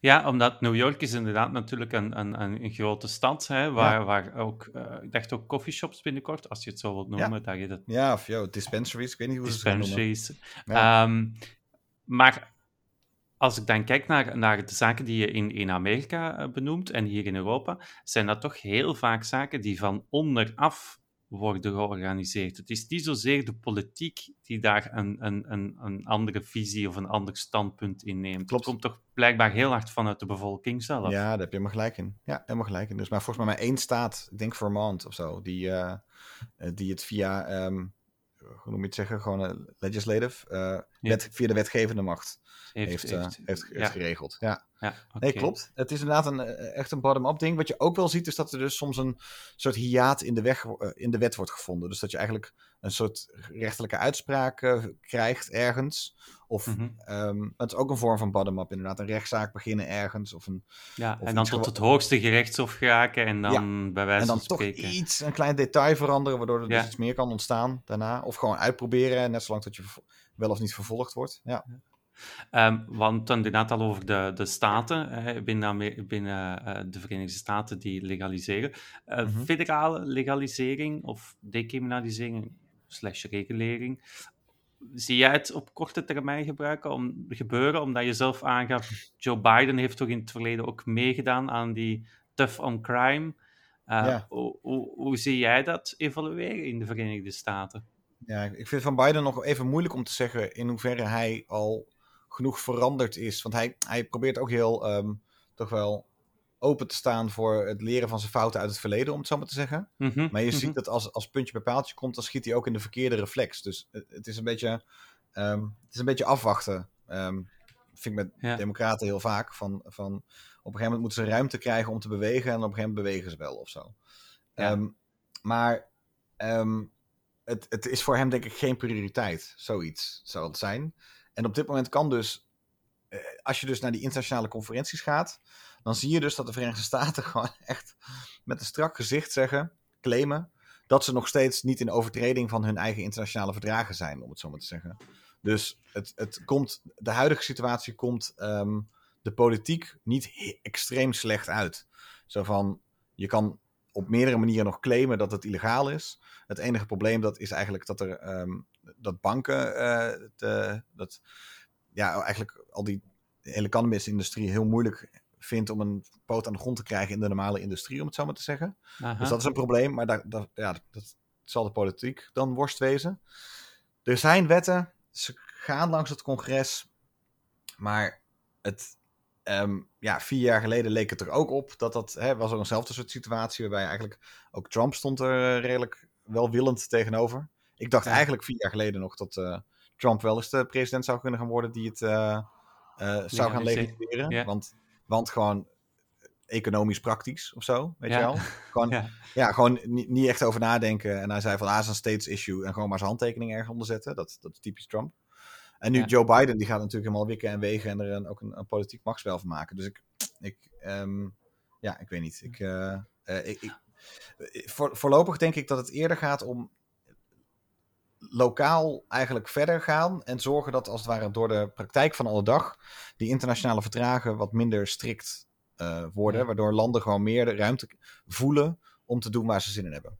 ja, omdat New York is inderdaad natuurlijk een, een, een grote stad, hè, waar, waar ook, uh, ik dacht ook coffeeshops binnenkort, als je het zo wilt noemen. Ja, dat je dat... ja of yo, dispensaries, ik weet niet hoe dispensaries. ze het noemen. Um, maar als ik dan kijk naar, naar de zaken die je in, in Amerika eh, benoemt en hier in Europa, zijn dat toch heel vaak zaken die van onderaf worden georganiseerd. Het is niet zozeer de politiek die daar een, een, een, een andere visie of een ander standpunt in neemt. Klopt. Het komt toch blijkbaar heel hard vanuit de bevolking zelf. Ja, daar heb je helemaal gelijk in. Ja, helemaal gelijk in. Dus maar volgens mij maar één staat, ik denk Vermont of zo, die, uh, die het via, um, hoe noem je het zeggen, gewoon uh, legislative, uh, wet, via de wetgevende macht heeft, heeft, heeft, heeft, geregeld. Ja. Ja, Nee, klopt. Het is inderdaad een, echt een bottom-up ding. Wat je ook wel ziet, is dat er dus soms een soort hiaat in de, weg, in de wet wordt gevonden. Dus dat je eigenlijk een soort rechterlijke uitspraak krijgt ergens. Of mm het is ook een vorm van bottom-up, inderdaad. Een rechtszaak beginnen ergens. Of een, ja, en dan tot het hoogste gerechtshof geraken en dan bij wijze van spreken. En dan toch iets, een klein detail veranderen, waardoor er dus iets meer kan ontstaan daarna. Of gewoon uitproberen, net zolang dat je wel of niet vervolgd wordt. Ja. Um, want inderdaad al over de, de staten binnen, binnen uh, de Verenigde Staten die legaliseren. Uh, mm -hmm. Federale legalisering of decriminalisering slash regulering zie jij het op korte termijn gebruiken om, gebeuren? Omdat je zelf aangaf, Joe Biden heeft toch in het verleden ook meegedaan aan die tough on crime. Uh, hoe, hoe, hoe, zie jij dat evolueren in de Verenigde Staten? Ja, ik vind van Biden nog even moeilijk om te zeggen in hoeverre hij al genoeg veranderd is. Want hij, hij probeert ook heel um, toch wel open te staan voor het leren van zijn fouten uit het verleden, om het zo maar te zeggen. Mhm, maar je mhm. ziet dat als, als puntje bij paaltje komt, dan schiet hij ook in de verkeerde reflex. Dus het, is, een beetje, um, het is een beetje afwachten. Um, vind ik met democraten heel vaak. Van, van, op een gegeven moment moeten ze ruimte krijgen om te bewegen en op een gegeven moment bewegen ze wel of zo. Ja. Um, maar het, het is voor hem denk ik geen prioriteit, zoiets zal het zijn. En op dit moment kan dus, eh, als je dus naar die internationale conferenties gaat, dan zie je dus dat de Verenigde Staten gewoon echt met een strak gezicht zeggen, claimen, dat ze nog steeds niet in overtreding van hun eigen internationale verdragen zijn, om het zo maar te zeggen. Dus het, het komt, de huidige situatie komt um, de politiek niet extreem slecht uit. Zo van, je kan op meerdere manieren nog claimen dat het illegaal is. Het enige probleem dat is eigenlijk dat er um, dat banken, uh, de, dat ja, eigenlijk al die hele cannabisindustrie heel moeilijk vindt om een poot aan de grond te krijgen in de normale industrie, om het zo maar te zeggen. Dus dat is een probleem, maar daar, daar, ja, dat zal de politiek dan worst wezen. Er zijn wetten, ze gaan langs het congres, maar het, um, ja, vier jaar geleden leek het er ook op dat dat, hè, was ook eenzelfde soort situatie, waarbij eigenlijk ook Trump stond er redelijk welwillend tegenover. Ik dacht eigenlijk vier jaar geleden nog dat uh, Trump wel eens de president zou kunnen gaan worden die het uh, uh, zou gaan legitimeren. Want want gewoon, economisch praktisch of zo, weet je wel? Gewoon, ja. gewoon niet, niet, echt over nadenken. En hij zei van, ah, is een states issue en gewoon maar zijn handtekening ergens onder zetten. Dat, dat is typisch Trump. En nu Joe Biden, die gaat natuurlijk helemaal wikken en wegen en er een, ook een, een politiek machtsspel van maken. Dus ik, ik um, ja, ik weet niet. Ik, uh, ik, ik, voor, voorlopig denk ik dat het eerder gaat om lokaal eigenlijk verder gaan en zorgen dat als het ware door de praktijk van alle dag die internationale verdragen wat minder strikt uh, worden, waardoor landen gewoon meer de ruimte voelen om te doen waar ze zin in hebben.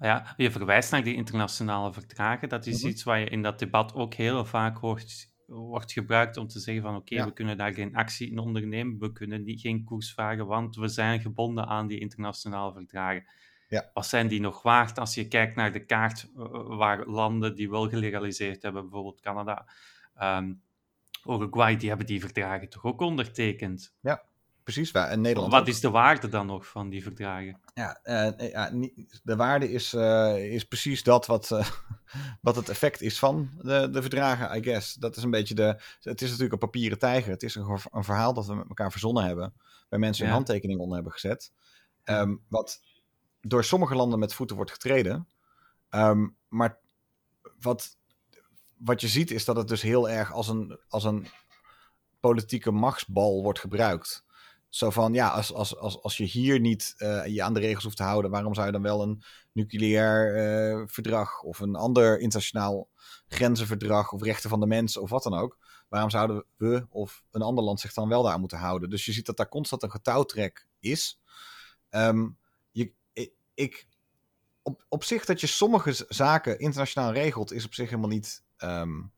Ja, je verwijst naar die internationale verdragen. Dat is mhm. iets waar je in dat debat ook heel vaak hoort, wordt gebruikt om te zeggen van oké, we kunnen daar geen actie in ondernemen, we kunnen niet, geen koers vragen, want we zijn gebonden aan die internationale verdragen. Ja. Wat zijn die nog waard als je kijkt naar de kaart eh, waar landen die wel gelegaliseerd hebben, bijvoorbeeld Canada, um, Uruguay, die hebben die verdragen toch ook ondertekend? Ja, precies. En Nederland Wat is de waarde dan nog van die verdragen? Ja, uh, ja de waarde is, uh, is precies dat wat, uh, wat het effect is van de, de verdragen, I guess. Dat is een beetje de. Het is natuurlijk een papieren tijger. Het is een, een verhaal dat we met elkaar verzonnen hebben. Waar mensen hun handtekening onder hebben gezet. Um, wat door sommige landen met voeten wordt getreden. Um, maar wat, wat je ziet is dat het dus heel erg als een, als een politieke machtsbal wordt gebruikt. Zo van, ja, als, als, als, als je hier niet uh, je aan de regels hoeft te houden, waarom zou je dan wel een nucleair uh, verdrag of een ander internationaal grenzenverdrag of rechten van de mens of wat dan ook, waarom zouden we of een ander land zich dan wel daar moeten houden? Dus je ziet dat daar constant een getouwtrek is. Um, je, ik, op, op zich dat je sommige zaken internationaal regelt, is op zich helemaal niet um,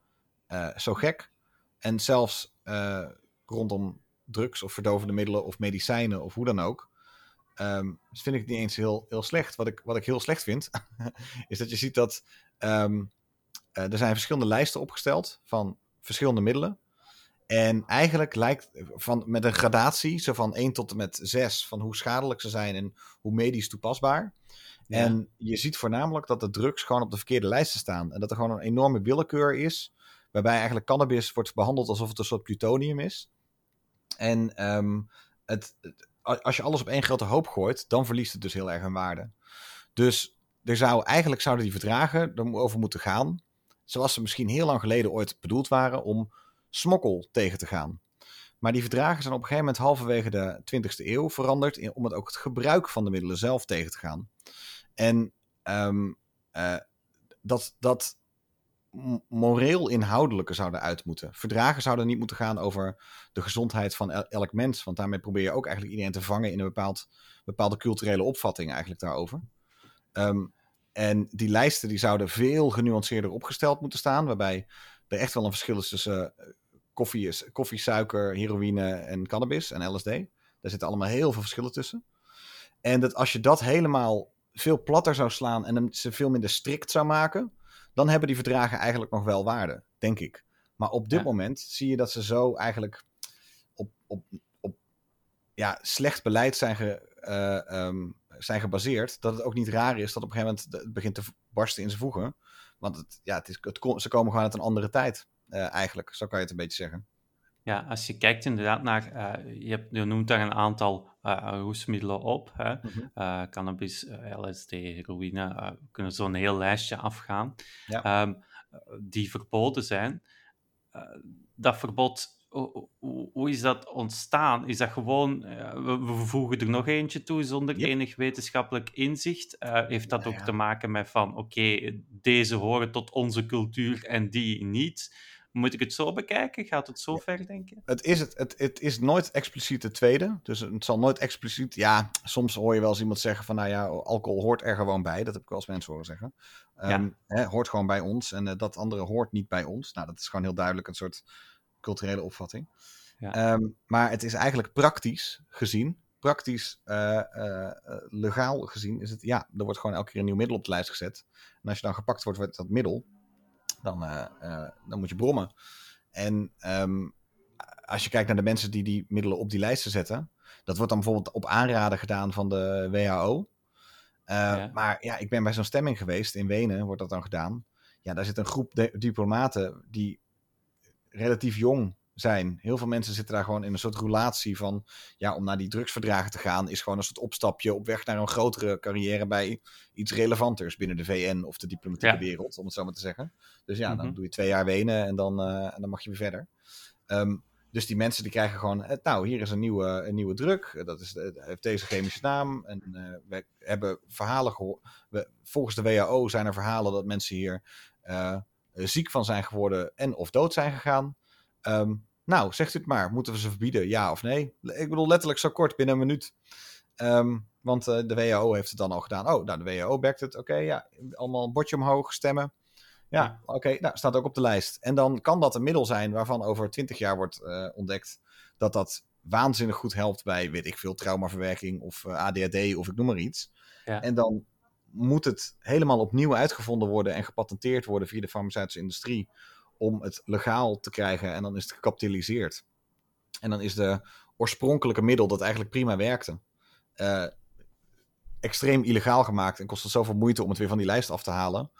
uh, zo gek. En zelfs rondom drugs of verdovende middelen of medicijnen of hoe dan ook. Um, dus vind ik het niet eens heel, heel slecht. Wat ik, wat ik heel slecht vind, is dat je ziet dat um, uh, er zijn verschillende lijsten opgesteld van verschillende middelen. En eigenlijk lijkt van, met een gradatie, zo van 1 tot en met 6, van hoe schadelijk ze zijn en hoe medisch toepasbaar. En je ziet voornamelijk dat de drugs gewoon op de verkeerde lijsten staan. En dat er gewoon een enorme willekeur is, waarbij eigenlijk cannabis wordt behandeld alsof het een soort plutonium is. En um, het, als je alles op één grote hoop gooit, dan verliest het dus heel erg in waarde. Dus er zou, eigenlijk zouden die verdragen erover moeten gaan, zoals ze misschien heel lang geleden ooit bedoeld waren, om smokkel tegen te gaan. Maar die verdragen zijn op een gegeven moment halverwege de 20e eeuw veranderd in, om het ook het gebruik van de middelen zelf tegen te gaan. En um, uh, dat, dat moreel inhoudelijke zouden uit moeten. Verdragen zouden niet moeten gaan over de gezondheid van elk mens. Want daarmee probeer je ook eigenlijk iedereen te vangen in een bepaald, bepaalde culturele opvatting eigenlijk daarover. Um, en die lijsten die zouden veel genuanceerder opgesteld moeten staan. Waarbij er echt wel een verschil is tussen uh, koffie, koffie, suiker, heroïne en cannabis en LSD. Daar zitten allemaal heel veel verschillen tussen. En dat als je dat helemaal veel platter zou slaan en ze veel minder strikt zou maken, dan hebben die verdragen eigenlijk nog wel waarde, denk ik. Maar op dit moment zie je dat ze zo eigenlijk op, op, op ja, slecht beleid zijn, ge, uh, um, zijn gebaseerd, dat het ook niet raar is dat op een gegeven moment het begint te barsten in zijn voegen. Want het, ja, het is, het, ze komen gewoon uit een andere tijd, uh, eigenlijk. Zo kan je het een beetje zeggen. Ja, als je kijkt inderdaad naar, uh, je, hebt, je noemt daar een aantal uh, roesmiddelen op, hè? Mm -hmm. uh, cannabis, LSD, heroïne, we kunnen zo'n heel lijstje afgaan, ja. um, die verboden zijn. dat verbod, hoe, hoe, is dat ontstaan? Is dat gewoon, we, we, voegen er nog eentje toe zonder yep. enig wetenschappelijk inzicht? heeft dat ook ja. te maken met van, oké, okay, deze horen tot onze cultuur en die niet? Moet ik het zo bekijken? Gaat het zo ver, denk je? Het is, het, het, het is nooit expliciet de tweede. Dus het zal nooit expliciet... Ja, soms hoor je wel eens iemand zeggen van... Nou ja, alcohol hoort er gewoon bij. Dat heb ik wel eens mensen horen zeggen. Um, ja. hè, hoort gewoon bij ons. En uh, dat andere hoort niet bij ons. Nou, dat is gewoon heel duidelijk een soort culturele opvatting. Ja. Um, maar het is eigenlijk praktisch gezien... Praktisch, uh, uh, legaal gezien is het... Ja, er wordt gewoon elke keer een nieuw middel op de lijst gezet. En als je dan gepakt wordt, wordt dat middel dan, uh, uh, dan moet je brommen. En um, als je kijkt naar de mensen die die middelen op die lijsten zetten, dat wordt dan bijvoorbeeld op aanraden gedaan van de WHO. Ja. Maar ja, ik ben bij zo'n stemming geweest in Wenen, wordt dat dan gedaan. Ja, daar zit een groep diplomaten die relatief jong zijn. Heel veel mensen zitten daar gewoon in een soort roulatie van, ja, om naar die drugsverdragen te gaan, is gewoon een soort opstapje op weg naar een grotere carrière bij iets relevanters binnen de VN of de diplomatieke wereld, om het zo maar te zeggen. Dus ja, dan mhm. doe je twee jaar wenen en dan, en dan mag je weer verder. Ehm, dus die mensen die krijgen gewoon, nou, hier is een nieuwe, een nieuwe druk. Dat is, heeft deze chemische naam. En uh, we hebben verhalen gehoord. Volgens de WHO zijn er verhalen dat mensen hier uh, ziek van zijn geworden en of dood zijn gegaan. Um, nou, zegt u het maar. Moeten we ze verbieden? Ja of nee? Ik bedoel letterlijk zo kort, binnen een minuut. Um, want uh, de WHO heeft het dan al gedaan. Oh, nou, de WHO backt het. Oké, ja, allemaal een bordje omhoog, stemmen. Ja, oké, nou, staat ook op de lijst. En dan kan dat een middel zijn waarvan over twintig jaar wordt uh, ontdekt dat dat waanzinnig goed helpt bij, weet ik veel, traumaverwerking of uh, ADHD of ik noem maar iets. Ja. En dan moet het helemaal opnieuw uitgevonden worden en gepatenteerd worden via de farmaceutische industrie om het legaal te krijgen en dan is het gecapitaliseerd. En dan is de oorspronkelijke middel dat eigenlijk prima werkte, uh, extreem illegaal gemaakt en kost het zoveel moeite om het weer van die lijst af te halen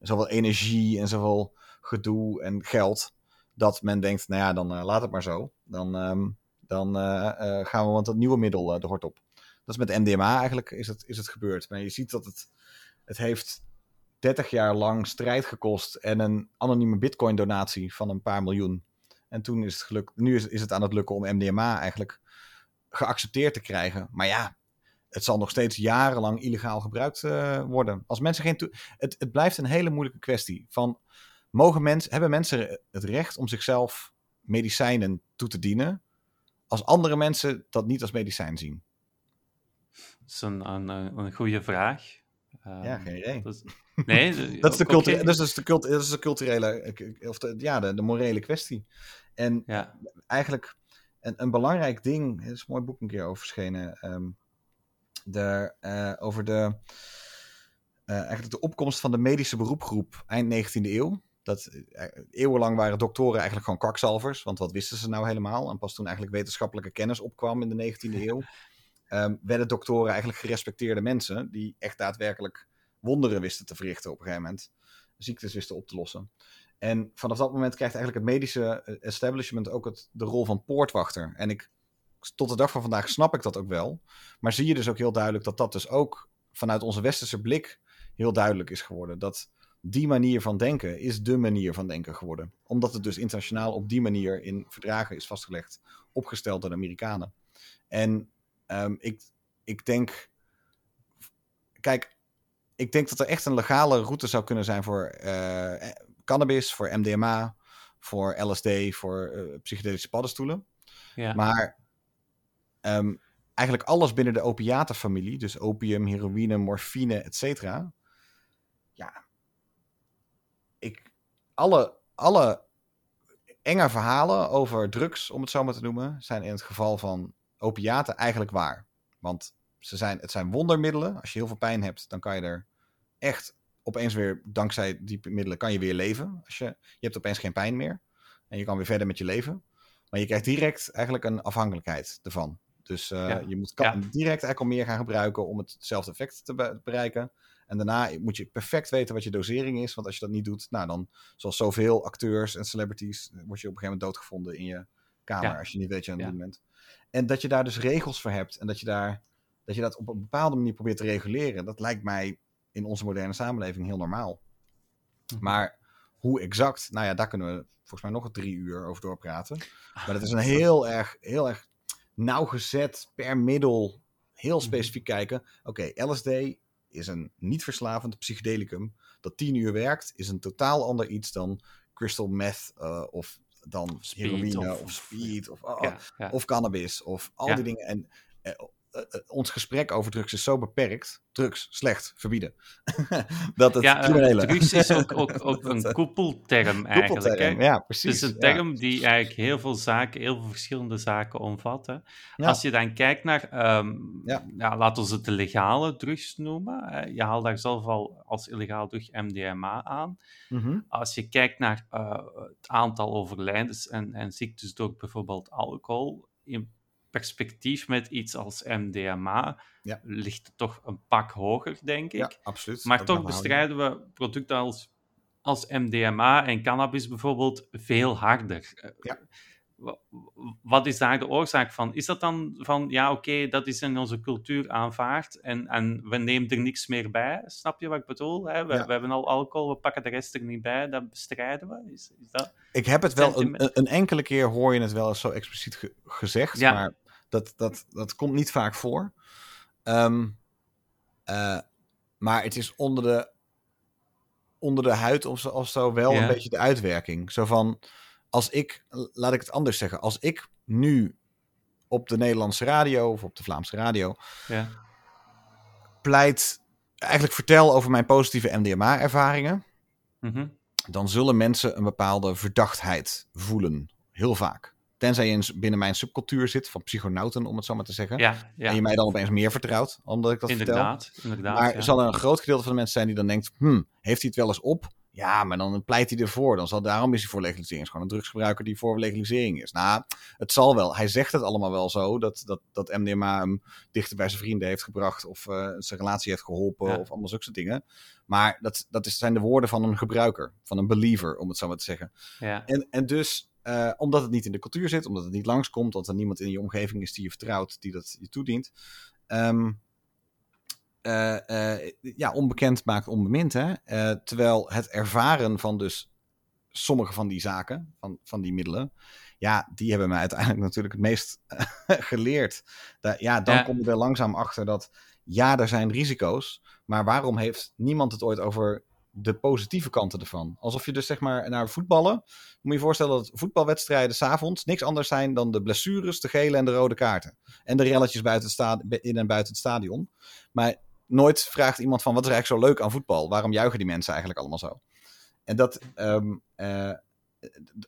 zoveel energie en zoveel gedoe en geld. Dat men denkt, nou ja, dan uh, laat het maar zo. Dan, um, dan uh, gaan we want dat nieuwe middel de hort op. Dat is met MDMA eigenlijk is het, is het gebeurd. Maar je ziet dat het, het heeft 30 jaar lang strijd gekost en een anonieme bitcoin donatie van een paar miljoen. En toen is het gelukt, nu is, is het aan het lukken om MDMA eigenlijk geaccepteerd te krijgen. Maar ja, het zal nog steeds jarenlang illegaal gebruikt uh, worden. Als mensen geen het, het blijft een hele moeilijke kwestie. Van, mogen mensen, hebben mensen het recht om zichzelf medicijnen toe te dienen, als andere mensen dat niet als medicijn zien? Dat is een, een goede vraag. Um, ja, geen idee. Dat is, nee, dat, is de okay. dat, is de cult, dat is de culturele, of de, ja, de, de morele kwestie. En ja. eigenlijk een, een belangrijk ding, er is een mooi boek een keer over verschenen, um, de, uh, over de, uh, eigenlijk de opkomst van de medische beroepgroep eind 19e eeuw. Dat, uh, eeuwenlang waren doktoren eigenlijk gewoon kwakzalvers, want wat wisten ze nou helemaal? En pas toen eigenlijk wetenschappelijke kennis opkwam in de 19e eeuw, um, werden doktoren eigenlijk gerespecteerde mensen die echt daadwerkelijk wonderen wisten te verrichten op een gegeven moment. Ziektes wisten op te lossen. En vanaf dat moment krijgt eigenlijk het medische establishment ook het, de rol van poortwachter. En ik tot de dag van vandaag snap ik dat ook wel. Maar zie je dus ook heel duidelijk dat dat dus ook vanuit onze westerse blik heel duidelijk is geworden. Dat die manier van denken is de manier van denken geworden. Omdat het dus internationaal op die manier in verdragen is vastgelegd, opgesteld door de Amerikanen. En um, ik, ik denk. Kijk, ik denk dat er echt een legale route zou kunnen zijn voor uh, cannabis, voor MDMA, voor LSD, voor uh, psychedelische paddenstoelen. Ja. Maar Um, eigenlijk alles binnen de opiatenfamilie, dus opium, heroïne, morfine, et cetera. Ja, ik, alle, alle enge verhalen over drugs, om het zo maar te noemen, zijn in het geval van opiaten eigenlijk waar. Want ze zijn, het zijn wondermiddelen. Als je heel veel pijn hebt, dan kan je er echt opeens weer, dankzij die middelen, kan je weer leven. Als je, je hebt opeens geen pijn meer. En je kan weer verder met je leven. Maar je krijgt direct eigenlijk een afhankelijkheid ervan. Dus uh, je moet ja. direct eigenlijk al meer gaan gebruiken om hetzelfde effect te bereiken. En daarna moet je perfect weten wat je dosering is. Want als je dat niet doet, nou dan, zoals zoveel acteurs en celebrities, word je op een gegeven moment doodgevonden in je kamer. Als je niet weet wat je aan het doen bent. En dat je daar dus regels voor hebt. En dat je, daar, dat je dat op een bepaalde manier probeert te reguleren. Dat lijkt mij in onze moderne samenleving heel normaal. Mhm. Maar hoe exact, nou ja, daar kunnen we volgens mij nog drie uur over doorpraten. Maar dat is een heel erg, heel erg nauwgezet per middel heel mhm. specifiek kijken. Oké, LSD is een niet verslavend psychedelicum dat tien uur werkt, is een totaal ander iets dan crystal meth uh, of dan heroïne of, of, speed of, oh, of cannabis of al die dingen. En uh, ons gesprek over drugs is zo beperkt. Drugs, slecht, verbieden. dat het ja, criminele... drugs is ook, ook, ook een koepelterm eigenlijk. Koepelterm, ja, precies. Het is een term die eigenlijk heel veel zaken, heel veel verschillende zaken omvat. Als je dan kijkt naar, um, ja. laten we het de legale drugs noemen. je haalt daar zelf al als illegaal drug MDMA aan. Mm -hmm. Als je kijkt naar uh, het aantal overlijdens en, en ziektes door bijvoorbeeld alcohol... In perspectief met iets als MDMA ja. ligt het toch een pak hoger, denk ik. Ja, absoluut. Maar toch bestrijden we producten als, als MDMA en cannabis bijvoorbeeld veel harder. Ja. Wat is daar de oorzaak van? Is dat dan van, ja, oké, dat is in onze cultuur aanvaard en, en we nemen er niks meer bij? Snap je wat ik bedoel? Hè? We, we, hebben al alcohol, we pakken de rest er niet bij, dat bestrijden we? Is, is dat ik heb het wel, een, een, enkele keer hoor je het wel eens zo expliciet gezegd, ja. maar dat, dat, dat komt niet vaak voor. Ehm, eh, maar het is onder de, onder de huid of zo, of zo wel een beetje de uitwerking. Zo van als ik, laat ik het anders zeggen, als ik nu op de Nederlandse radio of op de Vlaamse radio ja. pleit, eigenlijk vertel over mijn positieve MDMA-ervaringen, mhm. dan zullen mensen een bepaalde verdachtheid voelen. Heel vaak. Tenzij je binnen mijn subcultuur zit, van psychonauten, om het zo maar te zeggen. Ja, ja. En je mij dan opeens meer vertrouwt, omdat ik dat inderdaad, vertel. Inderdaad, maar er zal er een groot gedeelte van de mensen zijn die dan denkt, hmm, heeft hij het wel eens op? Ja, maar dan pleit hij ervoor. Dan zal daarom is hij voor legalisering. is gewoon een drugsgebruiker die voor legalisering is. Nou, het zal wel. Hij zegt het allemaal wel zo. Dat, dat, dat MDMA hem dichter bij zijn vrienden heeft gebracht. Of uh, zijn relatie heeft geholpen. Of allemaal zulke dingen. Maar dat, dat is, zijn de woorden van een gebruiker. Van een believer, om het zo maar te zeggen. Ja. En, en dus, uh, omdat het niet in de cultuur zit. Omdat het niet langskomt. omdat er niemand in je omgeving is die je vertrouwt. Die dat je toedient. Um, uh, ja, onbekend maakt onbemind. Hè? Uh, terwijl het ervaren van dus sommige van die zaken, van, van die middelen, ja, die hebben mij uiteindelijk natuurlijk het meest geleerd. ja, dan ja. kom je er langzaam achter dat ja, er zijn risico's, maar waarom heeft niemand het ooit over de positieve kanten ervan? Alsof je dus zeg maar naar voetballen, moet je je voorstellen dat voetbalwedstrijden s'avonds niks anders zijn dan de blessures, de gele en de rode kaarten. En de relletjes buiten het in en buiten het stadion. Maar nooit vraagt iemand van wat is eigenlijk zo leuk aan voetbal? Waarom juichen die mensen eigenlijk allemaal zo? En dat, ehm, eh,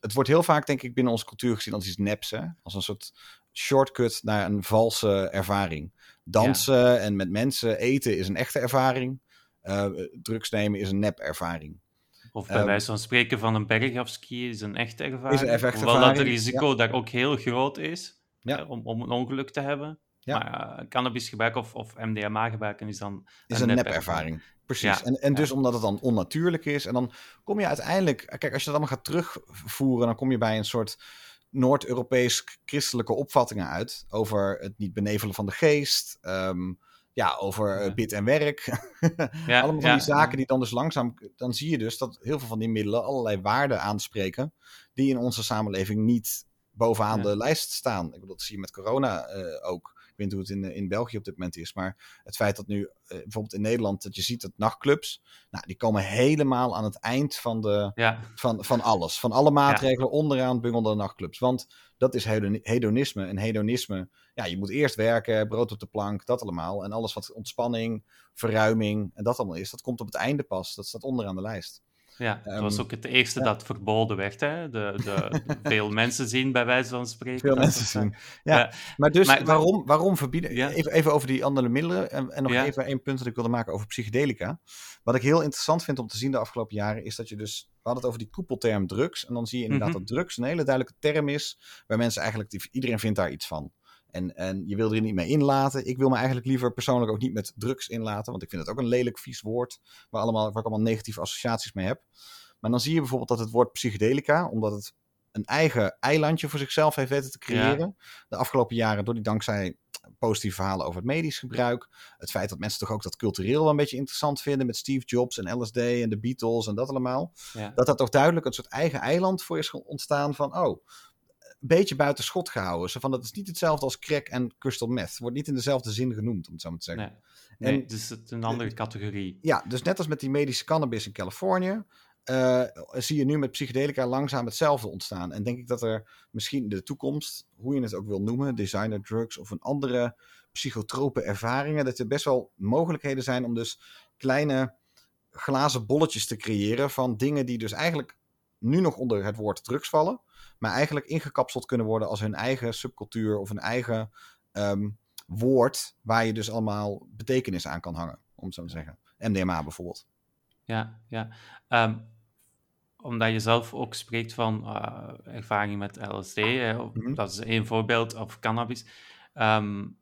het wordt heel vaak, denk ik, binnen onze cultuur gezien als iets neps. Hè? Als een soort shortcut naar een valse ervaring. Dansen en met mensen eten is een echte ervaring. Uh, drugs nemen is een nep-ervaring. Of bij um, wijze van spreken van een berg afskiën is een echte ervaring. Is een echte ervaring. Hoewel dat het risico daar ook heel groot is ja. om, om een ongeluk te hebben. Ja. Maar uh, cannabis gebruiken of, of MDMA gebruiken is dan is een, nep-ervaring. Precies. En, en dus omdat het dan onnatuurlijk is. En dan kom je uiteindelijk... Kijk, als je dat allemaal gaat terugvoeren... dan kom je bij een soort Noord-Europees christelijke opvattingen uit. Over het niet benevelen van de geest. Um, ja, over ja. bid en werk. ja, Allemaal van die zaken die dan dus langzaam... Dan zie je dus dat heel veel van die middelen allerlei waarden aanspreken... die in onze samenleving niet bovenaan de lijst staan. Ik bedoel, dat zie je met corona uh, ook weet niet hoe het in, eh, in België op dit moment is. Maar het feit dat nu eh, bijvoorbeeld in Nederland, dat je ziet dat nachtclubs, nou, die komen helemaal aan het eind van, de, ja. van, van alles. Van alle maatregelen ja. onderaan bungelden nachtclubs. Want dat is hedonisme. En hedonisme, ja, je moet eerst werken, brood op de plank, dat allemaal. En alles wat ontspanning, verruiming en dat allemaal is, dat komt op het einde pas. Dat staat onderaan de lijst. Ja, het was ehm, ook het eerste dat verboden werd. Hè? De, de, veel mensen zien, bij wijze van spreken. Veel mensen zien. Ja. maar dus waarom, waarom verbieden? Even, even over die andere middelen. En, en nog even één punt dat ik wilde maken over psychedelica. Wat ik heel interessant vind om te zien de afgelopen jaren, is dat je dus. We hadden het over die koepelterm drugs. En dan zie je inderdaad mhm. dat drugs een hele duidelijke term is. Waar mensen eigenlijk. Iedereen vindt daar iets van. En, en je wil er niet mee inlaten. Ik wil me eigenlijk liever persoonlijk ook niet met drugs inlaten. Want ik vind het ook een lelijk vies woord. Waar, allemaal, waar ik allemaal negatieve associaties mee heb. Maar dan zie je bijvoorbeeld dat het woord psychedelica, omdat het een eigen eilandje voor zichzelf heeft weten te creëren. De afgelopen jaren, door die dankzij positieve verhalen over het medisch gebruik. Het feit dat mensen toch ook dat cultureel wel een beetje interessant vinden met Steve Jobs en LSD en de Beatles en dat allemaal. Dat dat toch duidelijk een soort eigen eiland voor is ontstaan van, oh, beetje buiten schot gehouden. Zo van, dat is niet hetzelfde als crack en crystal meth. Wordt niet in dezelfde zin genoemd, om het zo maar te zeggen. Nee, nee dus het is een andere categorie. Ja, dus net als met die medische cannabis in Californië... Uh, zie je nu met psychedelica langzaam hetzelfde ontstaan. En denk ik dat er misschien in de toekomst, hoe je het ook wil noemen, designer drugs of een andere psychotrope ervaringen, dat er best wel mogelijkheden zijn om dus kleine glazen bolletjes te creëren van dingen die dus eigenlijk nu nog onder het woord drugs vallen, maar eigenlijk ingekapseld kunnen worden als hun eigen subcultuur of een eigen um, woord waar je dus allemaal betekenis aan kan hangen, om het zo te zeggen. MDMA bijvoorbeeld. Ja, ja. Um, omdat je zelf ook spreekt van uh, ervaring met LSD, mhm. dat is één voorbeeld, of cannabis. Um,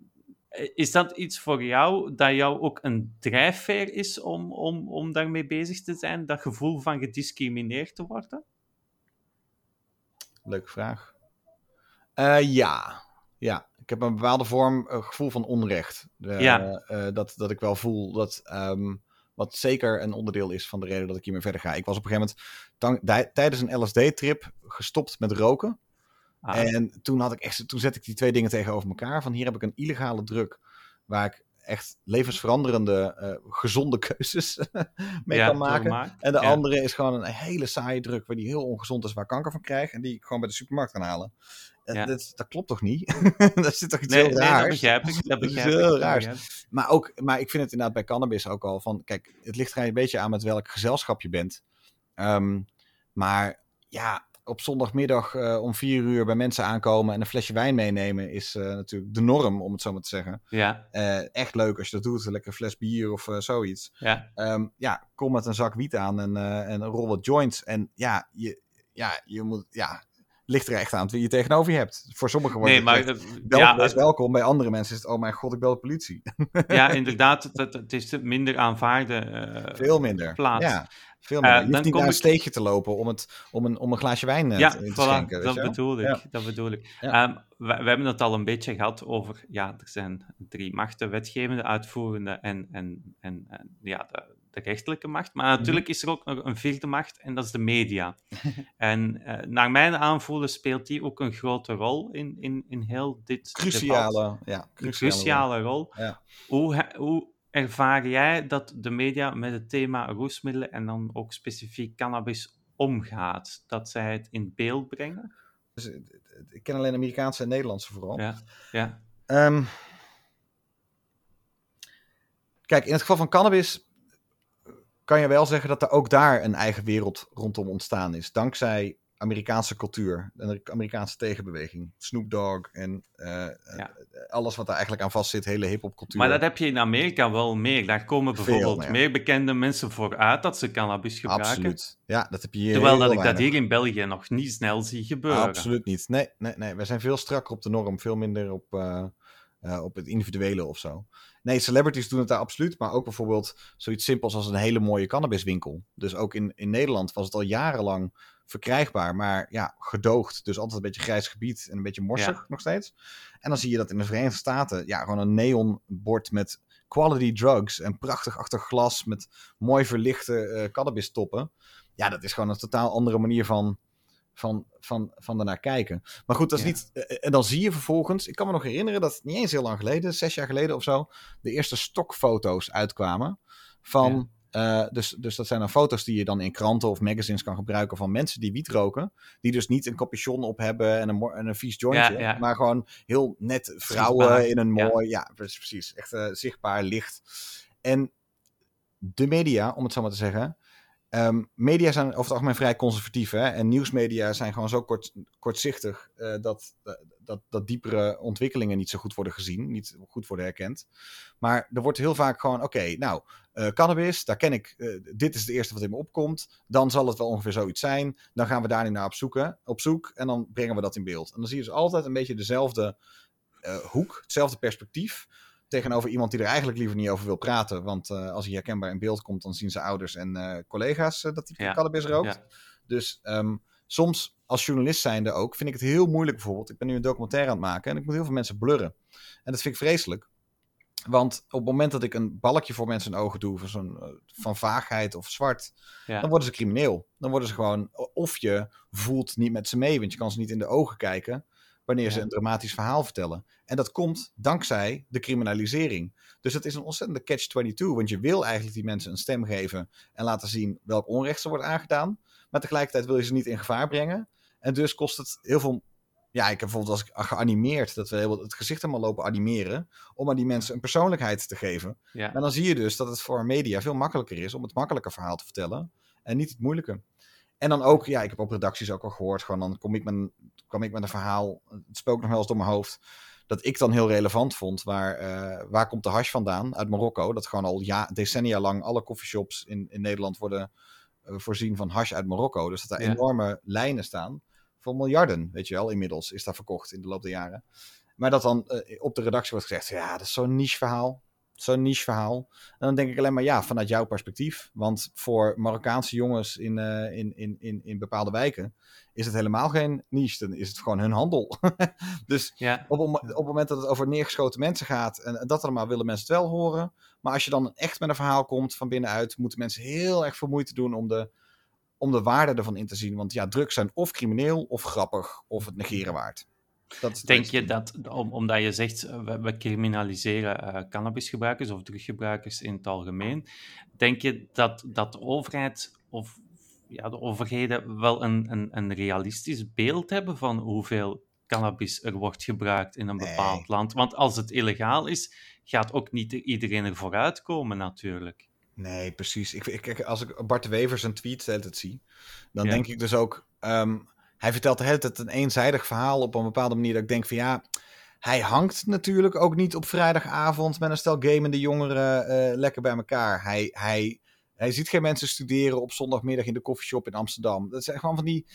is dat iets voor jou dat jou ook een drijfveer is om, om, om daarmee bezig te zijn? Dat gevoel van gediscrimineerd te worden? Leuke vraag. ja, ja. Ik heb een bepaalde vorm, een gevoel van onrecht. ja. dat, dat ik wel voel dat... Ehm, wat zeker een onderdeel is van de reden dat ik hiermee verder ga. Ik was op een gegeven moment tijdens een LSD-trip gestopt met roken. Ah. En toen, had ik echt, toen zette ik die twee dingen tegenover elkaar. Van hier heb ik een illegale druk waar ik echt levensveranderende, uh, gezonde keuzes mee kan maken. En de andere is gewoon een hele saaie druk waar die heel ongezond is, waar kanker van krijg. En die ik gewoon bij de supermarkt kan halen. Ja. Dat, dat, klopt toch niet? dat zit toch iets heel raars? Nee, dat begrijp ik. Dat begrijp is heel raars. Maar, ook, maar ik vind het inderdaad bij cannabis ook al van... Kijk, het ligt er een beetje aan met welk gezelschap je bent. Um, maar ja, op zondagmiddag uh, om vier uur bij mensen aankomen en een flesje wijn meenemen is uh, natuurlijk de norm, om het zo maar te zeggen. Ja. Uh, echt leuk als je dat doet, een lekker fles bier of zoiets. Ja. Um, ja, kom met een zak wiet aan en, en rol wat joints. En ja, je, ja, je moet, ja, ligt er echt aan wie je tegenover je hebt. Voor sommigen wordt nee, maar, het wel, ja, best welkom. Bij andere mensen is het, oh mijn god, ik bel de politie. Ja, inderdaad. Het, het is minder aanvaarde uh, Veel minder. plaats. Ja. Veel meer. Uh, je hoeft niet naar een steegje te lopen om, het, om, een, om een glaasje wijn ja, te, voilà, schenken. Dat bedoel ik. Ja. Dat bedoel ik. Ja. Um, we, we, hebben het al een beetje gehad over, ja, er zijn drie machten, wetgevende, uitvoerende en, en, en, en ja, de, de rechtelijke macht. Maar natuurlijk is er ook nog een vierde macht en dat is de media. en uh, naar mijn aanvoelen speelt die ook een grote rol in, in, in heel dit cruciale, debat. Ja, cruciale, cruciale rol. Ja. Hoe, hoe ervaar jij dat de media met het thema roesmiddelen en dan ook specifiek cannabis omgaat? Dat zij het in beeld brengen? Dus, eh, ik ken alleen Amerikaanse en Nederlandse vooral. Ja, ja. Um, kijk, in het geval van cannabis kan je wel zeggen dat er ook daar een eigen wereld rondom ontstaan is. Dankzij Amerikaanse cultuur de Amerikaanse tegenbeweging. Snoop Dogg en uh, alles wat daar eigenlijk aan vast zit, hele hip-hop cultuur. Maar dat heb je in Amerika wel meer. Daar komen bijvoorbeeld meer. bekende mensen voor uit dat ze cannabis gebruiken. Absoluut. Ja, dat heb je hier Terwijl dat ik dat hier in België nog niet snel zie gebeuren. Absoluut niet. Nee, nee, nee. wij zijn veel strakker op de norm, veel minder op. Uh, uh, op het individuele of zo. Nee, celebrities doen het daar absoluut. Maar ook bijvoorbeeld zoiets simpels als een hele mooie cannabiswinkel. Dus ook in, in Nederland was het al jarenlang verkrijgbaar. Maar ja, gedoogd. Dus altijd een beetje grijs gebied en een beetje morsig nog steeds. En dan zie je dat in de Verenigde Staten ja, gewoon een neonbord met quality drugs. En prachtig achter glas met mooi verlichte uh, cannabis toppen. Ja, dat is gewoon een totaal andere manier van van, van, van daarnaar kijken. Maar goed, dat is niet. Eh, en dan zie je vervolgens. Ik kan me nog herinneren dat niet eens heel lang geleden, zes jaar geleden of zo, de eerste stokfoto's uitkwamen. Van. Uh, dus, dus dat zijn dan foto's die je dan in kranten of magazines kan gebruiken van mensen die wiet roken. Die dus niet een capuchon op hebben en een, en een vies jointje. Maar gewoon heel net vrouwen in een mooi. Ja, precies. Echt uh, zichtbaar licht. En de media, om het zo maar te zeggen, Um, media zijn over het algemeen vrij conservatief. Hè? En nieuwsmedia zijn gewoon zo kort, kortzichtig uh, dat, dat, dat diepere ontwikkelingen niet zo goed worden gezien, niet goed worden herkend. Maar er wordt heel vaak gewoon: oké, nou, uh, cannabis, daar ken ik, uh, dit is het eerste wat in me opkomt. Dan zal het wel ongeveer zoiets zijn. Dan gaan we daar nu naar op, zoeken, op zoek en dan brengen we dat in beeld. En dan zie je dus altijd een beetje dezelfde hoek, hetzelfde perspectief tegenover iemand die er eigenlijk liever niet over wil praten. Want als hij herkenbaar in beeld komt, dan zien zijn ouders en collega's dat hij ja. cannabis rookt. Ja. Dus um, soms als journalist zijnde ook, vind ik het heel moeilijk bijvoorbeeld. Ik ben nu een documentaire aan het maken en ik moet heel veel mensen blurren. En dat vind ik vreselijk. Want op het moment dat ik een balkje voor mensen in ogen doe, van, zo'n, van vaagheid of zwart, ja. dan worden ze crimineel. Dan worden ze gewoon, of je voelt niet met ze mee, want je kan ze niet in de ogen kijken wanneer ze een dramatisch verhaal vertellen. En dat komt dankzij de criminalisering. Dus het is een ontzettende catch-22, want je wil eigenlijk die mensen een stem geven en laten zien welk onrecht ze wordt aangedaan. Maar tegelijkertijd wil je ze niet in gevaar brengen. En dus kost het heel veel ja, ik heb bijvoorbeeld als ik geanimeerd, dat we het gezicht helemaal lopen animeren, om aan die mensen een persoonlijkheid te geven. Ja. En dan zie je dus dat het voor media veel makkelijker is om het makkelijke verhaal te vertellen en niet het moeilijke. En dan ook, ja, ik heb op redacties ook al gehoord, gewoon dan kom ik met, kwam ik met een verhaal, het spook nog wel eens door mijn hoofd, dat ik dan heel relevant vond. Waar, uh, waar komt de hash vandaan? Uit Marokko. Dat gewoon al ja, decennia lang alle coffeeshops in, in Nederland worden voorzien van hash uit Marokko. Dus dat er ja. enorme lijnen staan. Voor miljarden, weet je wel, inmiddels is dat verkocht in de loop der jaren. Maar dat dan uh, op de redactie wordt gezegd, ja, dat is zo'n niche verhaal. Zo'n niche verhaal. En dan denk ik alleen maar ja, vanuit jouw perspectief. Want voor Marokkaanse jongens in, uh, in, in, in, in bepaalde wijken is het helemaal geen niche. Dan is het gewoon hun handel. dus ja. op, op, het moment dat het over neergeschoten mensen gaat en dat allemaal willen mensen het wel horen. Maar als je dan echt met een verhaal komt van binnenuit, moeten mensen heel erg veel moeite doen om de, om de waarde ervan in te zien. Want ja, drugs zijn of crimineel of grappig of het negeren waard. Dat Denk je dat, om, omdat je zegt, eh, we, we criminaliseren uh, cannabisgebruikers of druggebruikers in het algemeen, denk je dat, dat de overheid of ja, de overheden wel een, een, een realistisch beeld hebben van hoeveel cannabis er wordt gebruikt in een bepaald land? Want als het illegaal is, gaat ook niet iedereen er vooruit komen natuurlijk. Nee, precies. Ik, ik, als ik Bart de Wever zijn tweet het zie, dan denk ik dus ook... Ehm, hij vertelt tijd een eenzijdig verhaal op een bepaalde manier. Dat ik denk van ja, hij hangt natuurlijk ook niet op vrijdagavond met een stel gamende jongeren uh, lekker bij elkaar. Hij, hij, hij ziet geen mensen studeren op zondagmiddag in de koffieshop in Amsterdam. Dat zijn gewoon van die.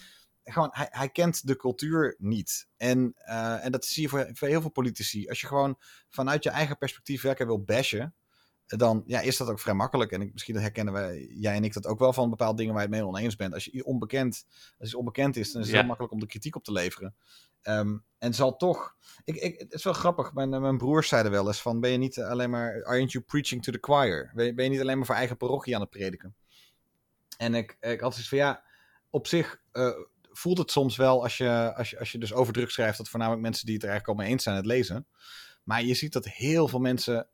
Gewoon, hij, hij kent de cultuur niet. En, uh, en dat zie je voor, voor heel veel politici. Als je gewoon vanuit je eigen perspectief werken wil bashen dan ja, is dat ook vrij makkelijk. En ik, misschien herkennen wij, jij en ik dat ook wel van bepaalde dingen waar je het mee oneens bent. Als je onbekend, als je onbekend is, dan is het heel makkelijk om de kritiek op te leveren. Um, en zal toch. Ik, ik, het is wel grappig. Mijn, mijn broers zeiden wel eens: van ben je niet alleen maar. Aren't you preaching to the choir? Ben je, ben je niet alleen maar voor eigen parochie aan het prediken? En ik, ik had zoiets van ja, op zich. Uh, voelt het soms wel als je, als, je, als je dus over druk schrijft, dat voornamelijk mensen die het er eigenlijk al mee eens zijn het lezen. Maar je ziet dat heel veel mensen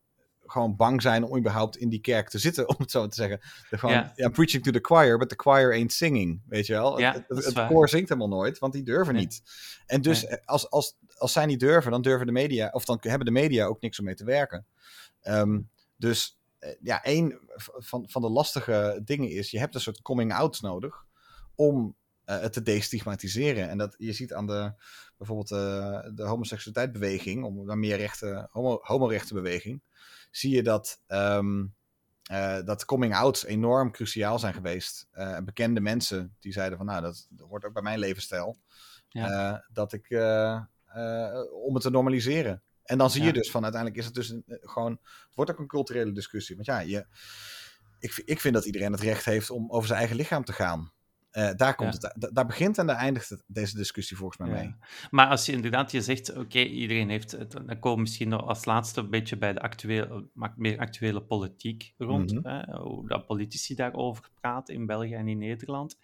gewoon bang zijn om überhaupt in die kerk te zitten, om het zo te zeggen. De gewoon, ja. preaching to the choir, but the choir ain't singing, weet je wel. Ja, het, het, koor zingt helemaal nooit, want die durven niet. En dus eh, als, als, als zij niet durven, dan durven de media, of dan hebben de media ook niks om mee te werken. Ehm, dus eh, ja, een van, van de lastige dingen is, je hebt een soort coming out nodig om uh, het te destigmatiseren. En dat je ziet aan de, bijvoorbeeld uh, de homoseksualiteitsbeweging, om naar meer rechten, homo, homorechtenbeweging, zie je dat, um, uh, dat coming outs enorm cruciaal zijn geweest. Uh, bekende mensen die zeiden van nou, dat, dat hoort ook bij mijn levensstijl. Ja. Uh, dat ik, om het te normaliseren. En dan zie ja. je dus van uiteindelijk is het dus een, gewoon, het wordt ook een culturele discussie. Want ja, je, ik, ik vind dat iedereen het recht heeft om over zijn eigen lichaam te gaan. Uh, daar, komt het, daar begint en daar eindigt het, deze discussie volgens mij mee. Maar als je inderdaad je zegt, oké, iedereen heeft het, dan komen we misschien nog als laatste een beetje bij de actuele, meer actuele politiek rond, mm -hmm. hè, hoe dat politici daarover praten in België en in Nederland.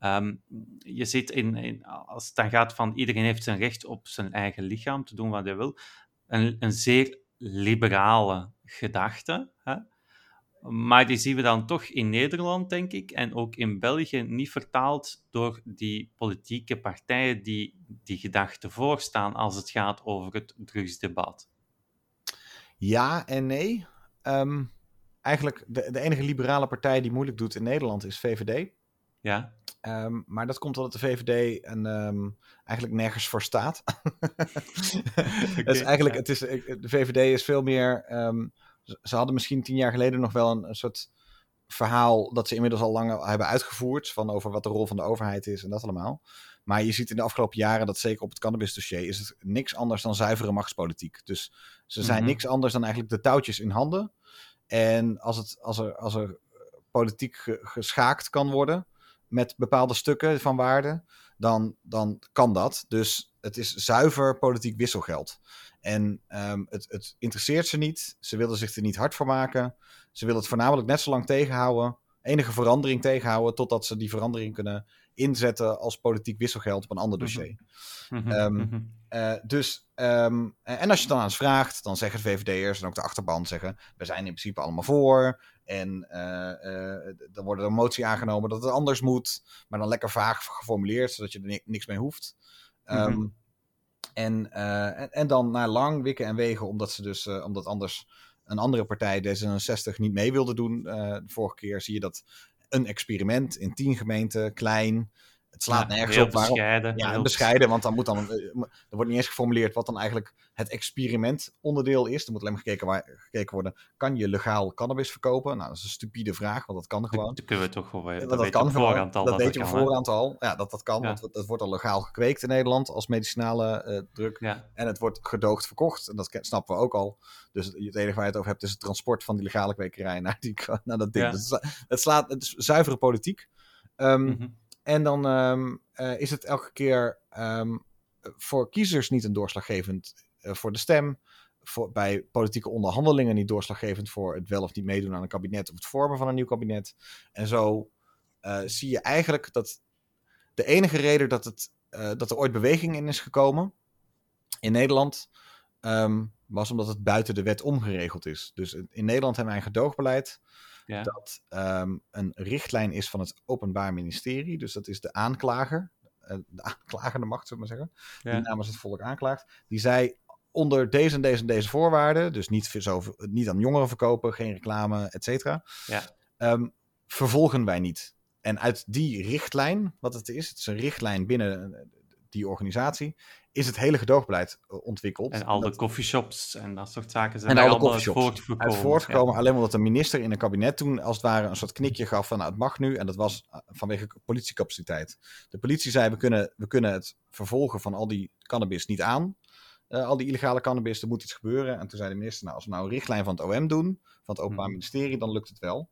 Um, je ziet in, in, als het dan gaat van iedereen heeft zijn recht op zijn eigen lichaam te doen wat hij wil, een, een zeer liberale gedachte. Hè? Maar die zien we dan toch in Nederland, denk ik, en ook in België niet vertaald door die politieke partijen die die gedachten voorstaan als het gaat over het drugsdebat. Ja en nee. Um, eigenlijk de, de enige liberale partij die moeilijk doet in Nederland is VVD. Ja. Um, maar dat komt omdat de VVD een, um, eigenlijk nergens voor staat. okay, het is eigenlijk, ja. het is, de VVD is veel meer ze hadden misschien tien jaar geleden nog wel een, een, soort verhaal dat ze inmiddels al lang hebben uitgevoerd. Van over wat de rol van de overheid is en dat allemaal. Maar je ziet in de afgelopen jaren dat zeker op het cannabisdossier is het niks anders dan zuivere machtspolitiek. Dus ze zijn mm -hmm. niks anders dan eigenlijk de touwtjes in handen. En als, het, als, er, als er politiek geschaakt kan worden met bepaalde stukken van waarde, dan, dan kan dat. Dus het is zuiver politiek wisselgeld. En um, het, het interesseert ze niet. Ze willen zich er niet hard voor maken. Ze willen het voornamelijk net zo lang tegenhouden. Enige verandering tegenhouden. Totdat ze die verandering kunnen inzetten als politiek wisselgeld op een ander dossier. Mm -hmm. um, uh, dus, um, en als je dan aan ze vraagt, dan zeggen de VVD'ers en ook de achterban zeggen: we zijn in principe allemaal voor. En uh, uh, dan wordt er een motie aangenomen dat het anders moet. Maar dan lekker vaag geformuleerd, zodat je er niks mee hoeft. Mm -hmm. En, en, en, dan na lang wikken en wegen, omdat ze dus, omdat anders een andere partij, D66, niet mee wilde doen. De vorige keer zie je dat een experiment in tien gemeenten, klein, Het slaat Ja, nergens op waarom. bescheiden. Ja, en bescheiden, want dan moet dan, eh, er wordt niet eens geformuleerd wat dan eigenlijk het experiment onderdeel is. Er moet alleen maar gekeken, waar, gekeken worden, kan je legaal cannabis verkopen? Nou, dat is een stupide vraag, want dat kan gewoon. Dat kunnen we toch gewoon. Dat, dat, kan gewoon. dat dat weet je op voorhand al. Ja, dat dat kan, Ja. want dat wordt al legaal gekweekt in Nederland als medicinale eh, druk. Ja, En het wordt gedoogd verkocht. En dat snappen we ook al. Dus het enige waar je het over hebt is het transport van die legale kwekerij naar, die, naar dat ding. Dus het, slaat, het is zuivere politiek. Ehm, mhm. En dan ehm, eh, is het elke keer ehm, voor kiezers niet een doorslaggevend eh, voor de stem. Voor, bij politieke onderhandelingen niet doorslaggevend voor het wel of niet meedoen aan een kabinet of het vormen van een nieuw kabinet. En zo eh, zie je eigenlijk dat de enige reden dat, het, dat er ooit beweging in is gekomen in Nederland ehm, was omdat het buiten de wet omgeregeld is. Dus in Nederland hebben wij een gedoogbeleid ja. dat ehm, een richtlijn is van het Openbaar Ministerie. Dus dat is de aanklager, eh, de aanklagende macht, zullen we maar zeggen, Ja. die namens het volk aanklaagt. Die zei onder deze en deze en deze voorwaarden, dus niet, zo, niet aan jongeren verkopen, geen reclame, et cetera, Ja. ehm, vervolgen wij niet. En uit die richtlijn, wat het is, het is een richtlijn binnen die organisatie, is het hele gedoogbeleid eh, ontwikkeld. En al de Dat- coffeeshops en dat soort zaken zijn En alle allemaal uit voortgekomen. uit voortgekomen. Ja. Alleen omdat de minister in een kabinet toen als het ware een soort knikje gaf van nou, het mag nu. En dat was eh, vanwege politiecapaciteit. De politie zei we kunnen, we kunnen het vervolgen van al die cannabis niet aan. Eh, al die illegale cannabis, er moet iets gebeuren. En toen zei de minister, nou als we nou een richtlijn van het OM doen, van het Openbaar Mhm. Ministerie, dan lukt het wel.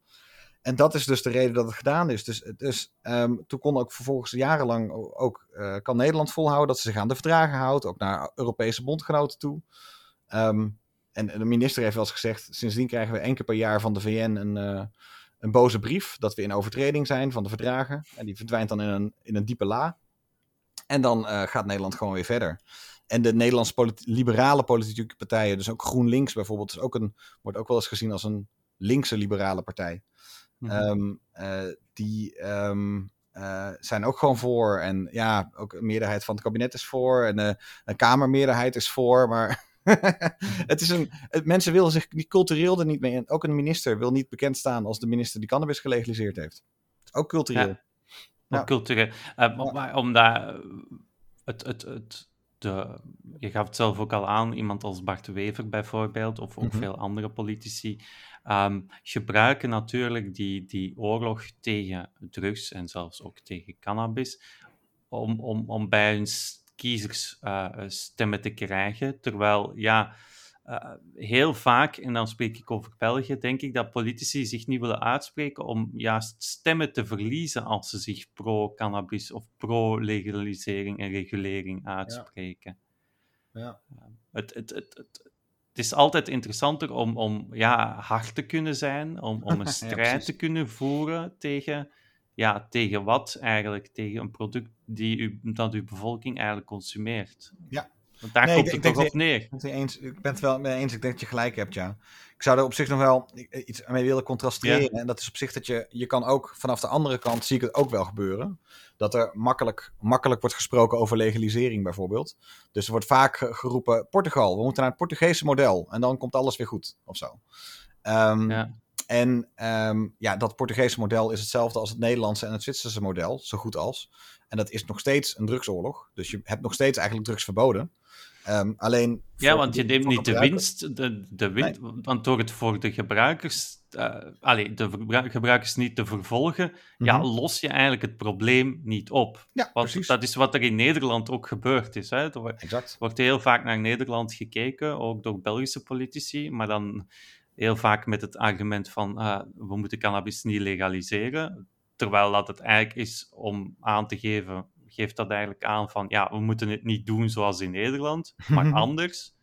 En dat is dus de reden dat het gedaan is. Dus, dus ehm, toen kon ook vervolgens jarenlang ook, eh, kan Nederland volhouden dat ze zich aan de verdragen houdt, ook naar Europese bondgenoten toe. Ehm, en de minister heeft wel eens gezegd, sindsdien krijgen we één keer per jaar van de VN een, eh, een boze brief dat we in overtreding zijn van de verdragen. En die verdwijnt dan in een, in een diepe la. En dan eh, gaat Nederland gewoon weer verder. En de Nederlandse liberale politieke partijen, dus ook GroenLinks bijvoorbeeld, is ook een, wordt ook wel eens gezien als een linkse liberale partij. Mhm. Ehm, eh, die ehm, eh, zijn ook gewoon voor. En ja, ook een meerderheid van het kabinet is voor. En eh, een kamermeerderheid is voor. Maar het is een, het, mensen willen zich cultureel er niet mee in. Ook een minister wil niet bekend staan als de minister die cannabis gelegaliseerd heeft. Ook cultureel. Ja. Ja. Ook cultureel. Maar- maar omdat eh, het, het, het, de, je gaf het zelf ook al aan, iemand als Bart Wever bijvoorbeeld, of ook Mhm. veel andere politici, ehm, gebruiken natuurlijk die, die oorlog tegen drugs en zelfs ook tegen cannabis om, om, om bij hun kiezers eh, stemmen te krijgen. Terwijl, ja, eh, heel vaak, en dan spreek ik over België, denk ik dat politici zich niet willen uitspreken om juist stemmen te verliezen als ze zich pro-cannabis of pro-legalisering en regulering uitspreken. Ja. Het, het, het, het, het is altijd interessanter om, om ja, hard te kunnen zijn, om, om een strijd te kunnen voeren tegen, ja, tegen wat eigenlijk? Tegen een product die u, dat uw bevolking eigenlijk consumeert. Ja. Want daar Nee, komt ik het toch op neer. Ik ben het eens, ik ben het wel mee eens. Ik denk dat je gelijk hebt, ja. Ik zou er op zich nog wel iets mee willen contrasteren. En dat is op zich dat je, je kan ook vanaf de andere kant, zie ik het ook wel gebeuren. Dat er makkelijk, makkelijk wordt gesproken over legalisering bijvoorbeeld. Dus er wordt vaak ge- geroepen, Portugal, we moeten naar het Portugese model. En dan komt alles weer goed, of zo. Ehm, Ja. En ehm, ja, dat Portugese model is hetzelfde als het Nederlandse en het Zwitserse model, zo goed als. En dat is nog steeds een drugsoorlog. Dus je hebt nog steeds eigenlijk drugs verboden. Ehm, alleen. Ja, want je neemt niet de winst, de, de winst want door het voor de gebruikers, allee, de gebruikers niet te vervolgen, ja, Mhm. los je eigenlijk het probleem niet op. Ja, Want precies. dat is wat er in Nederland ook gebeurd is. Hè. Er wordt- Exact. wordt heel vaak naar Nederland gekeken, ook door Belgische politici, maar dan heel vaak met het argument van eh, we moeten cannabis niet legaliseren. Terwijl dat het eigenlijk is om aan te geven, geeft dat eigenlijk aan van ja, we moeten het niet doen zoals in Nederland, maar anders.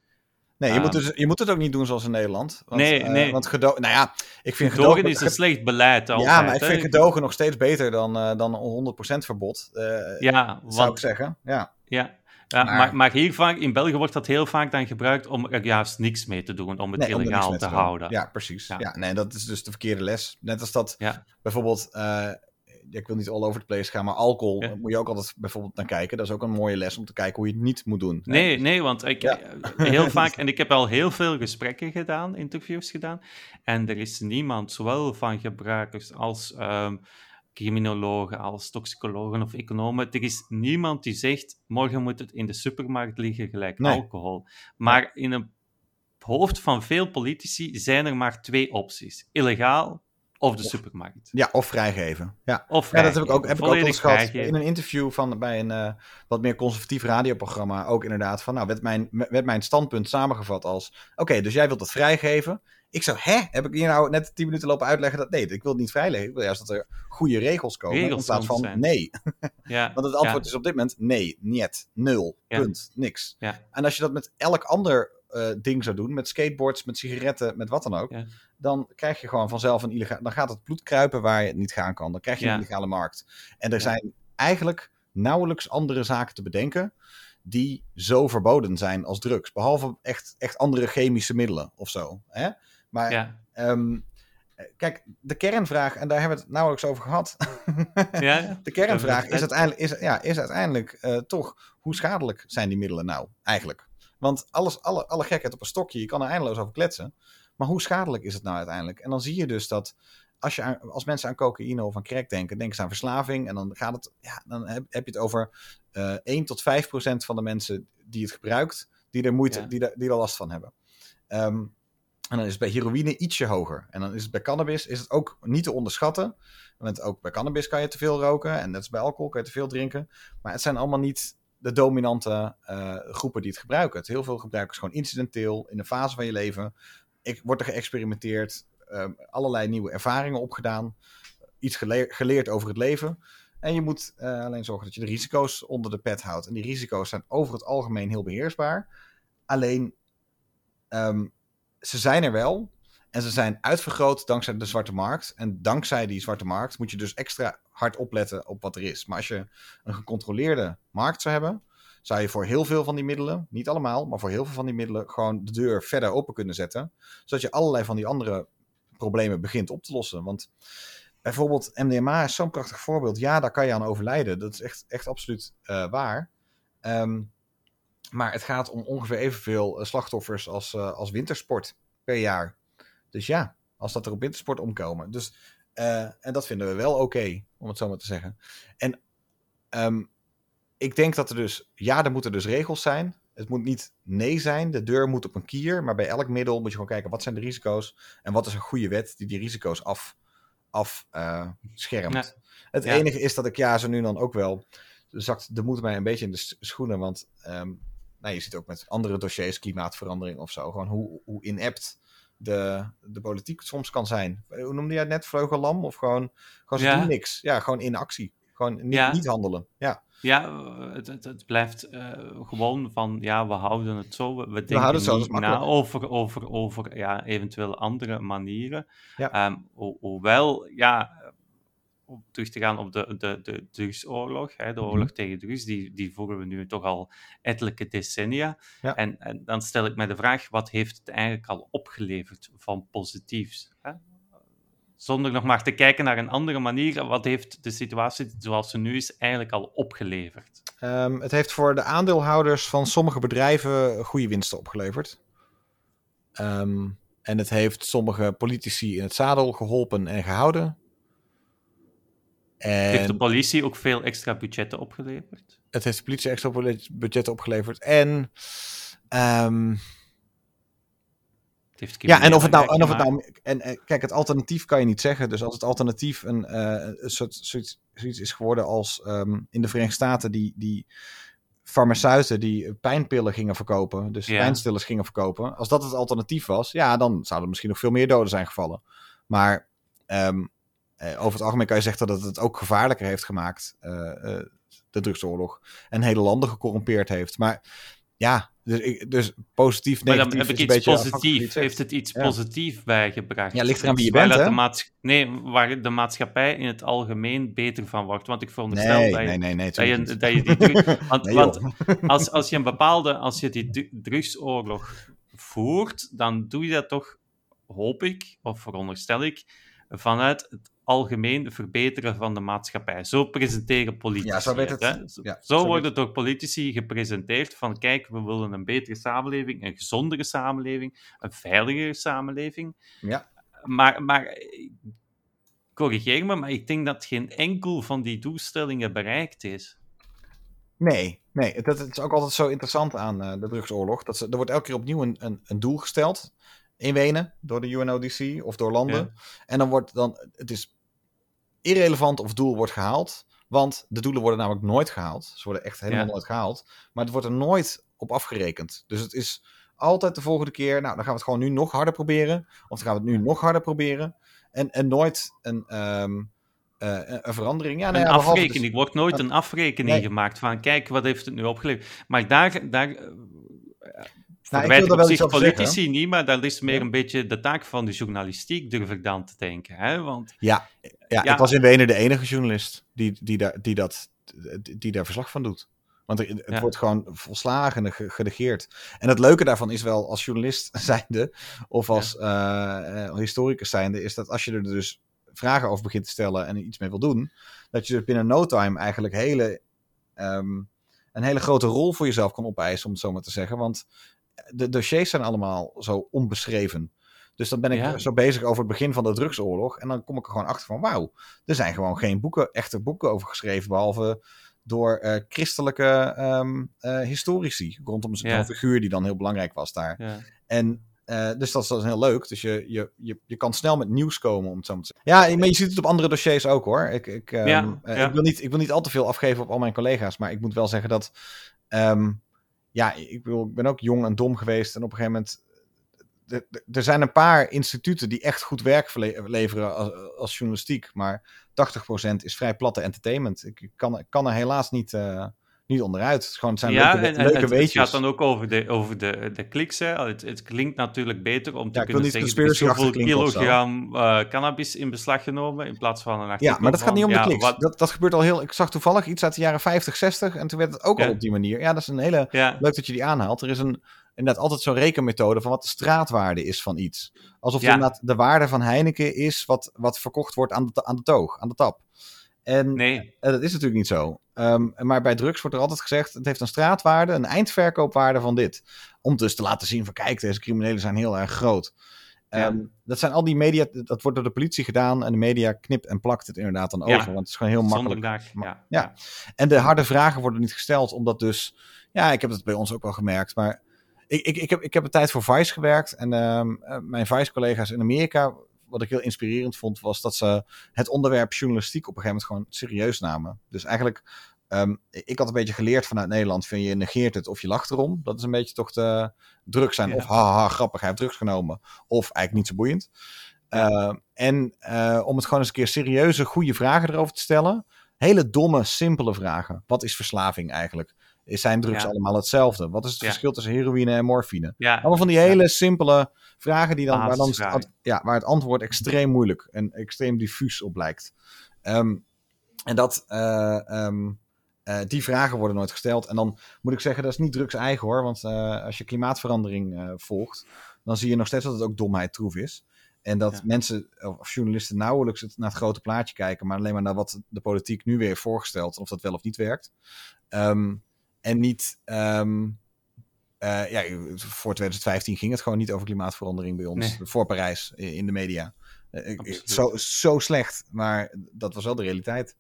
Nee, je, Ehm, moet dus, je moet het ook niet doen zoals in Nederland. Want, Nee, eh, nee. Want gedogen. Nou ja, ik vind Gedogen gedogen. is een slecht beleid altijd. ja, maar ik hè. vind gedogen nog steeds beter dan, eh dan 100% verbod. eh, Ja, zou ik zeggen. Ja. ja, ja, Maar- maar, maar, hier vaak, in België wordt dat heel vaak dan gebruikt om er juist niks mee te doen, om het Nee, illegaal te houden. Ja, precies. Ja. Ja. nee, dat is dus de verkeerde les. Net als dat Ja. bijvoorbeeld, ik wil niet all over the place gaan, maar alcohol Ja. moet je ook altijd bijvoorbeeld naar kijken. Dat is ook een mooie les om te kijken hoe je het niet moet doen. Nee, nee, want ik, Ja. heel vaak, en ik heb al heel veel gesprekken gedaan, interviews gedaan, en er is niemand, zowel van gebruikers als ehm, criminologen, als toxicologen of economen. Er is niemand die zegt, morgen moet het in de supermarkt liggen gelijk alcohol. Maar in het hoofd van veel politici zijn er maar twee opties. Illegaal of de supermarkt. Ja, of vrijgeven. Ja, of ja dat heb ik ook, heb ik ook eens gehad in een interview van, bij een uh, wat meer conservatief radioprogramma. Ook inderdaad van, nou, werd mijn, werd mijn standpunt samengevat als... Oké, dus jij wilt het vrijgeven. Ik zou, hè? Heb ik hier nou net tien minuten lopen uitleggen dat... Nee, ik wil het niet vrijleggen. Ik wil juist dat er goede regels komen. Regels in plaats van zijn. nee. Ja, Want het antwoord is op dit moment nee, niet, nul, punt, niks. Ja. En als je dat met elk ander uh, ding zou doen, met skateboards, met sigaretten, met wat dan ook, dan krijg je gewoon vanzelf een illegaal. Dan gaat het bloed kruipen waar je het niet gaan kan. Dan krijg je een illegale markt. En er zijn eigenlijk nauwelijks andere zaken te bedenken die zo verboden zijn als drugs. Behalve echt, echt andere chemische middelen of zo. Hè? Maar um, kijk, de kernvraag, en daar hebben we het nauwelijks over gehad. ja? De kernvraag is uiteindelijk, is, ja, is uiteindelijk uh, toch hoe schadelijk zijn die middelen nou eigenlijk? Want alles, alle, alle gekheid op een stokje, je kan er eindeloos over kletsen. Maar hoe schadelijk is het nou uiteindelijk? En dan zie je dus dat als, je als mensen aan cocaïne of aan crack denken, denken ze aan verslaving. En dan, gaat het, ja, dan heb, heb je het over uh, eh, 1 tot 5 procent van de mensen die het gebruikt, die er, moeite, die, er, die er last van hebben. Um, en dan is het bij heroïne ietsje hoger. En dan is het bij cannabis is het ook niet te onderschatten. Want ook bij cannabis kan je te veel roken. En net als bij alcohol kan je te veel drinken. Maar het zijn allemaal niet de dominante uh, groepen die het gebruiken. Het heel veel gebruikers gewoon incidenteel in een fase van je leven. Ik, wordt er geëxperimenteerd, um, allerlei nieuwe ervaringen opgedaan, iets geleerd over het leven. En je moet uh, alleen zorgen dat je de risico's onder de pet houdt. En die risico's zijn over het algemeen heel beheersbaar. Alleen, um, ze zijn er wel. En ze zijn uitvergroot dankzij de zwarte markt. En dankzij die zwarte markt moet je dus extra hard opletten op wat er is. Maar als je een gecontroleerde markt zou hebben, zou je voor heel veel van die middelen, niet allemaal, maar voor heel veel van die middelen, gewoon de deur verder open kunnen zetten. Zodat je allerlei van die andere problemen begint op te lossen. Want bijvoorbeeld MDMA is zo'n prachtig voorbeeld. Ja, daar kan je aan overlijden. Dat is echt, echt absoluut uh, waar. Um, maar het gaat om ongeveer evenveel eh, slachtoffers als, uh, als wintersport per jaar. Dus ja, als dat er op wintersport omkomen. Dus, en dat vinden we wel oké, om het zo maar te zeggen. En um, ik denk dat er dus, ja, er moeten dus regels zijn. Het moet niet nee zijn, de deur moet op een kier. Maar bij elk middel moet je gewoon kijken, wat zijn de risico's? En wat is een goede wet die die risico's af, af uh, schermt? Het enige is dat ik ja, zo nu dan ook wel zakt de moed mij een beetje in de schoenen. Want um, nou, je ziet ook met andere dossiers, klimaatverandering of zo, gewoon hoe, hoe inept de, de politiek soms kan zijn. Hoe noemde jij het net? Vleugellam? Of gewoon, gewoon ze doen niks. Ja, gewoon in actie. Gewoon niet, niet handelen. Ja. Ja, het, het, het blijft uh, gewoon van, ja, we houden het zo. We, we denken het zo, niet na over, over, over ja, eventueel andere manieren. Ja. Um, ho hoewel, ja, om terug te gaan op de, de, de drugsoorlog, hè, de oorlog mhm. tegen drugs, die, die voeren we nu toch al ettelijke decennia. En, en dan stel ik mij de vraag, wat heeft het eigenlijk al opgeleverd van positiefs? Hè? Zonder nog maar te kijken naar een andere manier, wat heeft de situatie zoals ze nu is eigenlijk al opgeleverd? Um, het heeft voor de aandeelhouders van sommige bedrijven goede winsten opgeleverd. Um, en het heeft sommige politici in het zadel geholpen en gehouden. En heeft de politie ook veel extra budgetten opgeleverd? Het heeft de politie extra budgetten opgeleverd. En. Um, ja, en of het nou. En of het nou en, en, kijk, het alternatief kan je niet zeggen. Dus als het alternatief een, uh, een soort, zoiets, zoiets, is geworden als um, in de Verenigde Staten die. die farmaceuten die pijnpillen gingen verkopen, dus pijnstillers gingen verkopen. Als dat het alternatief was, ja, dan zouden er misschien nog veel meer doden zijn gevallen. Maar um, uh, over het algemeen kan je zeggen dat het ook gevaarlijker heeft gemaakt, uh, uh, de drugsoorlog. En hele landen gecorrumpeerd heeft. Maar ja, dus, dus positief, negatief. Maar dan heb ik iets positief. Heeft het iets ja. positiefs bijgebracht? Ja, ligt eraan wie je bent, hè? De nee, waar de maatschappij in het algemeen beter van wordt. Want ik veronderstel nee, dat, je, nee, nee, nee, dat, je, dat je die... want, nee, want als, als je een bepaalde... Als je die drugsoorlog voert, dan doe je dat toch, hoop ik, of veronderstel ik, vanuit het algemeen verbeteren van de maatschappij. Zo presenteren politici ja, zo, het, hè? Zo, ja, zo, zo wordt het door politici gepresenteerd van kijk, we willen een betere samenleving, een gezondere samenleving, een veiligere samenleving. Ja. Maar, maar corrigeer me, maar ik denk dat geen enkel van die doelstellingen bereikt is. Nee, nee. Dat, is ook altijd zo interessant aan uh, de drugsoorlog. Dat ze, er wordt elke keer opnieuw een, een, een doel gesteld in Wenen door de UNODC of door landen. En dan wordt dan, het is irrelevant of doel wordt gehaald. Want de doelen worden namelijk nooit gehaald. Ze worden echt helemaal nooit gehaald. Maar het wordt er nooit op afgerekend. Dus het is altijd de volgende keer. Nou, dan gaan we het gewoon nu nog harder proberen. Of dan gaan we het nu nog harder proberen. En, en nooit een, ehm, eh, een verandering. Ja, nou een afrekening. Dus, wordt nooit een afrekening gemaakt van kijk, wat heeft het nu opgeleverd. Maar daar, daar uh, nou, ik wil op zich politici zeggen. niet, maar dat is meer een beetje de taak van de journalistiek, durf ik dan te denken. Hè? Want, ja, ja, ik was in Wenen de enige journalist die, die, daar, die, dat, die daar verslag van doet. Want het wordt gewoon volslagen genegeerd. En het leuke daarvan is wel, als journalist zijnde, of als ja. uh, historicus zijnde, is dat als je er dus vragen over begint te stellen en er iets mee wil doen, dat je dus binnen no time eigenlijk hele, um, een hele grote rol voor jezelf kan opeisen, om het zo maar te zeggen. Want de dossiers zijn allemaal zo onbeschreven. Dus dan ben ik zo bezig over het begin van de drugsoorlog. En dan kom ik er gewoon achter van, wauw, er zijn gewoon geen boeken, echte boeken over geschreven, behalve door uh, christelijke um, uh, historici rondom een figuur die dan heel belangrijk was daar. Ja. En uh, dus dat is, dat is heel leuk. Dus je, je, je, je kan snel met nieuws komen, om het zo te zeggen. Ja, maar je ziet het op andere dossiers ook hoor. Ik, ik, um, ja, ik, wil niet, ik wil niet al te veel afgeven op al mijn collega's, maar ik moet wel zeggen dat. Um, ja, ik, ik ben ook jong en dom geweest en op een gegeven moment er zijn een paar instituten die echt goed werk leveren als, als journalistiek. Maar 80% is vrij platte entertainment. Ik kan, kan er helaas niet, uh, niet onderuit. Het, gewoon, zijn ja, leuke, en, leuke het, weetjes. Het gaat dan ook over de, over de, de kliks. Hè. Het, het klinkt natuurlijk beter om te ja, kunnen zeggen... Er zoveel kilogram uh, cannabis in beslag genomen in plaats van een Ja, maar dat gaat niet om de kliks. Wat... Dat, dat gebeurt al heel... Ik zag toevallig iets uit de jaren 50, 60 en toen werd het ook al op die manier. Ja, dat is een hele... Leuk dat je die aanhaalt. Er is een inderdaad altijd zo'n rekenmethode van wat de straatwaarde is van iets. Alsof ja. inderdaad de waarde van Heineken is wat, wat verkocht wordt aan de, aan de toog, aan de tap. En nee. Eh, dat is natuurlijk niet zo. Um, maar bij drugs wordt er altijd gezegd, het heeft een straatwaarde, een eindverkoopwaarde van dit. Om dus te laten zien van, kijk, deze criminelen zijn heel erg groot. Ja. Um, dat zijn al die media, dat wordt door de politie gedaan en de media knipt en plakt het inderdaad dan over, want het is gewoon heel makkelijk. ja. ja. En de harde vragen worden niet gesteld, omdat dus, ja, ik heb het bij ons ook wel gemerkt, maar ik, ik, ik, heb, ik heb een tijd voor Vice gewerkt. En uh, mijn Vice-collega's in Amerika, wat ik heel inspirerend vond, was dat ze het onderwerp journalistiek op een gegeven moment gewoon serieus namen. Dus eigenlijk, um, ik had een beetje geleerd vanuit Nederland: van je negeert het of je lacht erom. Dat is een beetje toch te druk zijn. Of haha, grappig, hij heeft drugs genomen. Of eigenlijk niet zo boeiend. Uh, en uh, om het gewoon eens een keer serieuze, goede vragen erover te stellen. Hele domme, simpele vragen. Wat is verslaving eigenlijk? Zijn drugs allemaal hetzelfde? Wat is het verschil tussen heroïne en morfine? Ja. Allemaal van die hele simpele vragen die dan, waar, dan ja, waar het antwoord extreem moeilijk en extreem diffuus op lijkt. Um, en dat, uh, um, uh, die vragen worden nooit gesteld. En dan moet ik zeggen, dat is niet drugs eigen hoor. Want uh, als je klimaatverandering volgt, dan zie je nog steeds dat het ook domheid troef is. En dat ja. mensen of journalisten nauwelijks het, naar het grote plaatje kijken, maar alleen maar naar wat de politiek nu weer voorgesteld, of dat wel of niet werkt. Um, en niet. Um, uh, ja, voor 2015 ging het gewoon niet over klimaatverandering bij ons. Nee. Voor Parijs in de media. Uh, zo, zo slecht, maar dat was wel de realiteit.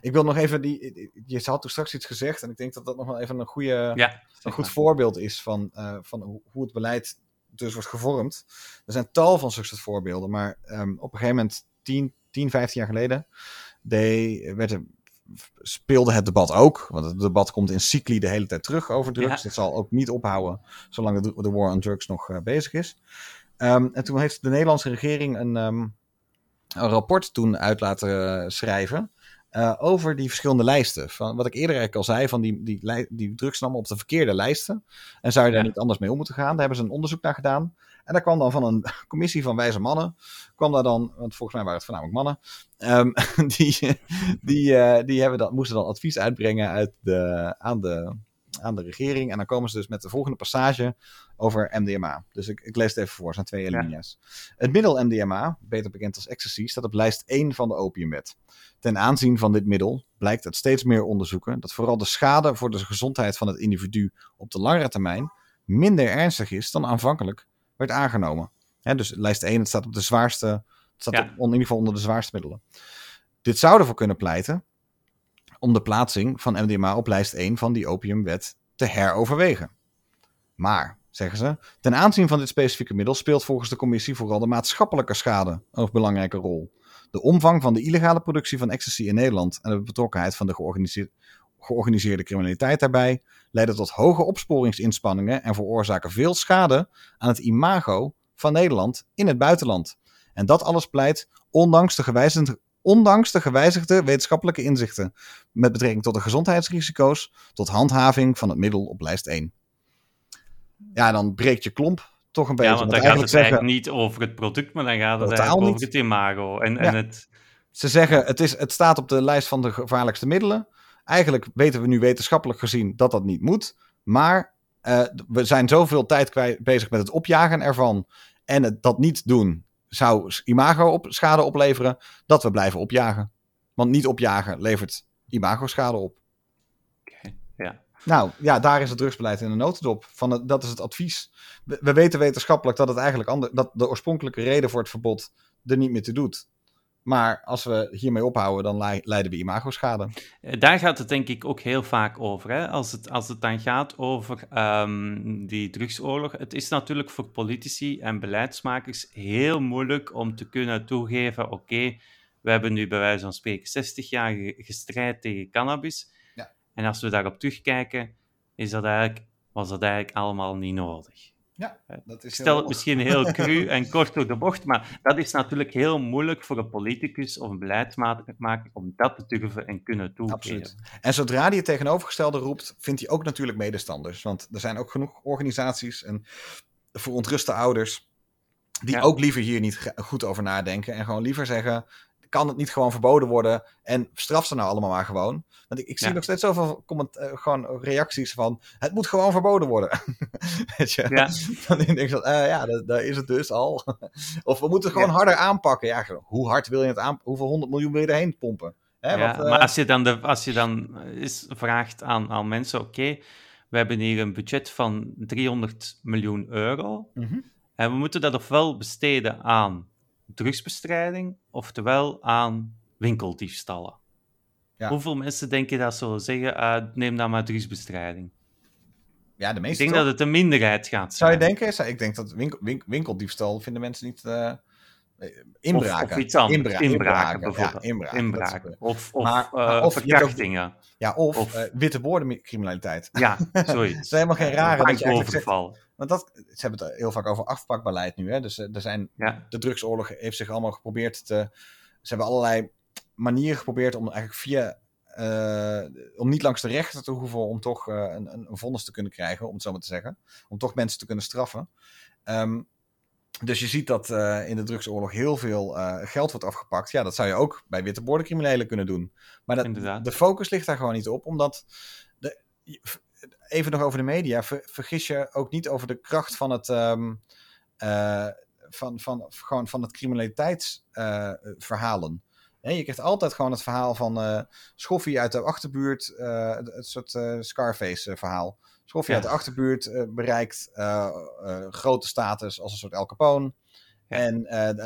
Ik wil nog even die. Je had toen straks iets gezegd, en ik denk dat dat nog wel even een, goede, ja, een goed voorbeeld is van, uh, van hoe het beleid dus wordt gevormd. Er zijn tal van zulke voorbeelden, maar um, op een gegeven moment, 10, 10 15 jaar geleden, de, werd er speelde het debat ook. Want het debat komt in cycli de hele tijd terug over drugs. Ja. Het zal ook niet ophouden zolang de, de war on drugs nog uh, bezig is. Um, en toen heeft de Nederlandse regering een, um, een rapport toen uit laten schrijven. Uh, over die verschillende lijsten. Van wat ik eerder eigenlijk al zei, van die, die, die drugs allemaal op de verkeerde lijsten. En zou je daar niet anders mee om moeten gaan? Daar hebben ze een onderzoek naar gedaan. En daar kwam dan van een commissie van wijze mannen, kwam daar dan, want volgens mij waren het voornamelijk mannen, um, die, die, uh, die hebben dan, moesten dan advies uitbrengen uit de, aan, de, aan de regering. En dan komen ze dus met de volgende passage over MDMA. Dus ik, ik lees het even voor, zijn twee alinea's. Het middel MDMA, beter bekend als ecstasy, staat op lijst 1 van de opiumwet. Ten aanzien van dit middel blijkt uit steeds meer onderzoeken dat vooral de schade voor de gezondheid van het individu op de langere termijn minder ernstig is dan aanvankelijk werd aangenomen. dus lijst 1 het staat op de zwaarste staat in ieder geval onder de zwaarste middelen. Dit zou ervoor kunnen pleiten om de plaatsing van MDMA op lijst 1 van die opiumwet te heroverwegen. Maar, zeggen ze, ten aanzien van dit specifieke middel speelt volgens de commissie vooral de maatschappelijke schade een belangrijke rol. De omvang van de illegale productie van ecstasy in Nederland en de betrokkenheid van de georganiseerde, criminaliteit daarbij leiden tot hoge opsporingsinspanningen en veroorzaken veel schade aan het imago van Nederland in het buitenland. En dat alles pleit, ondanks de gewijzigde, ondanks de gewijzigde wetenschappelijke inzichten met betrekking tot de gezondheidsrisico's, tot handhaving van het middel op lijst 1. Ja, dan breekt je klomp toch een beetje. Ja, want dan gaat het zeggen, eigenlijk niet over het product, maar dan gaat het eigenlijk over het imago. En, en het... Ze zeggen, het, is, het staat op de lijst van de gevaarlijkste middelen. Eigenlijk weten we nu wetenschappelijk gezien dat dat niet moet. Maar uh, we zijn zoveel tijd kwijt, bezig met het opjagen ervan. En het dat niet doen zou imago op, schade opleveren. Dat we blijven opjagen. Want niet opjagen levert imago schade op. Okay, ja. Nou ja, daar is het drugsbeleid in een notendop. Van het, dat is het advies. We, we weten wetenschappelijk dat het eigenlijk ander, dat de oorspronkelijke reden voor het verbod er niet meer te doet. Maar als we hiermee ophouden, dan leiden we imagoschade. Eh, daar gaat het denk ik ook heel vaak over. Hè? Als, het, als het dan gaat over um, die drugsoorlog. Het is natuurlijk voor politici en beleidsmakers heel moeilijk om te kunnen toegeven: oké, we hebben nu bij wijze van spreken 60 jaar gestrijd tegen cannabis. Ja. En als we daarop terugkijken, is dat eigenlijk, was dat eigenlijk allemaal niet nodig. Ja, dat is Ik stel het misschien heel cru en kort door de bocht, maar dat is natuurlijk heel moeilijk voor een politicus of een beleidsmaker om dat te durven en kunnen toegeven. Absoluut. En zodra hij het tegenovergestelde roept, vindt hij ook natuurlijk medestanders. Want er zijn ook genoeg organisaties en verontruste ouders die ook liever hier niet goed over nadenken en gewoon liever zeggen: kan het niet gewoon verboden worden en straf ze nou allemaal maar gewoon. Want ik, ik zie nog steeds zoveel comment, uh, gewoon reacties van, het moet gewoon verboden worden. Weet je? Ja. Dan denk ik van, uh, ja, daar is het dus al. of we moeten gewoon harder aanpakken. Ja, hoe hard wil je het aanpakken? Hoeveel honderd miljoen wil je erheen pompen? Hè, ja, uh... maar als je dan, de, als je dan is, vraagt aan, aan mensen, oké, we hebben hier een budget van 300 miljoen euro. Mm -hmm. En we moeten dat ofwel besteden aan drugsbestrijding, oftewel aan winkeldiefstallen. Ja. Hoeveel mensen denken dat zullen zeggen, uh, neem dan maar drugsbestrijding? Ja, de meeste Ik denk dat het een minderheid gaat zijn. Zou je denken? Ik denk dat winkel, winkeldiefstal vinden mensen niet... Uh, inbraken. Of, iets anders. inbraken, inbraken bijvoorbeeld. Ja, inbraken. inbraken. Of, of, maar, uh, of verkrachtingen. Ja, of, of uh, witte woordencriminaliteit. Ja, zoiets. Het is helemaal geen rare... dat je zegt, want dat, ze hebben het heel vaak over afpakbeleid nu. Hè? Dus er zijn, ja. de drugsoorlog heeft zich allemaal geprobeerd te... Ze hebben allerlei manieren geprobeerd om eigenlijk via uh, om niet langs de rechter te hoeven om toch een, een, vonnis te kunnen krijgen, om het zo maar te zeggen. Om toch mensen te kunnen straffen. Um, dus je ziet dat uh, in de drugsoorlog heel veel geld wordt afgepakt. Ja, dat zou je ook bij witte kunnen doen. Maar dat, de focus ligt daar gewoon niet op, omdat... De, even nog over de media. Ver, vergis je ook niet over de kracht van het... Um, van, van, gewoon van het criminaliteitsverhalen je krijgt altijd gewoon het verhaal van Schoffie uit de achterbuurt, het, soort Scarface-verhaal. Schoffie uit de achterbuurt bereikt grote status als een soort El Capone. En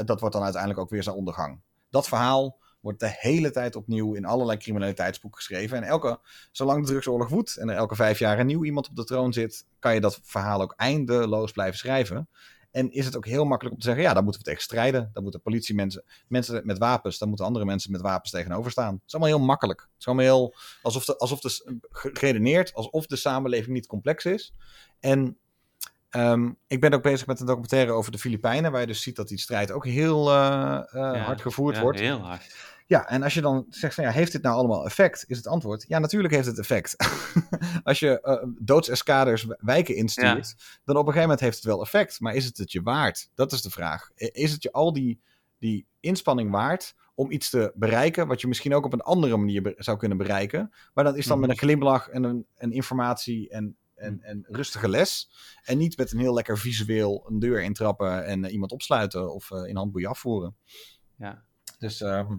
dat wordt dan uiteindelijk ook weer zijn ondergang. Dat verhaal wordt de hele tijd opnieuw in allerlei criminaliteitsboeken geschreven. En elke, zolang de drugsoorlog woedt en er elke vijf jaar een nieuw iemand op de troon zit, kan je dat verhaal ook eindeloos blijven schrijven. En is het ook heel makkelijk om te zeggen, ja, daar moeten we tegen strijden. Dan moeten politiemensen, mensen met wapens, dan moeten andere mensen met wapens tegenover staan. Het is allemaal heel makkelijk. Het is allemaal heel, alsof de, alsof de, geredeneerd, alsof de samenleving niet complex is. En um, ik ben ook bezig met een documentaire over de Filipijnen, waar je dus ziet dat die strijd ook heel uh, uh, hard gevoerd ja, wordt. heel hard. Ja, en als je dan zegt van ja, heeft dit nou allemaal effect? Is het antwoord, ja, natuurlijk heeft het effect. als je uh, doodseskaders wijken instuurt, dan op een gegeven moment heeft het wel effect. Maar is het het je waard? Dat is de vraag. Is het je al die, die inspanning waard om iets te bereiken, wat je misschien ook op een andere manier zou kunnen bereiken. Maar dat is dan met mhm. een glimlach en een, een informatie en, en, mhm. en rustige les. En niet met een heel lekker visueel een deur intrappen en uh, iemand opsluiten of uh, in handboeien afvoeren. Ja. Dus uh,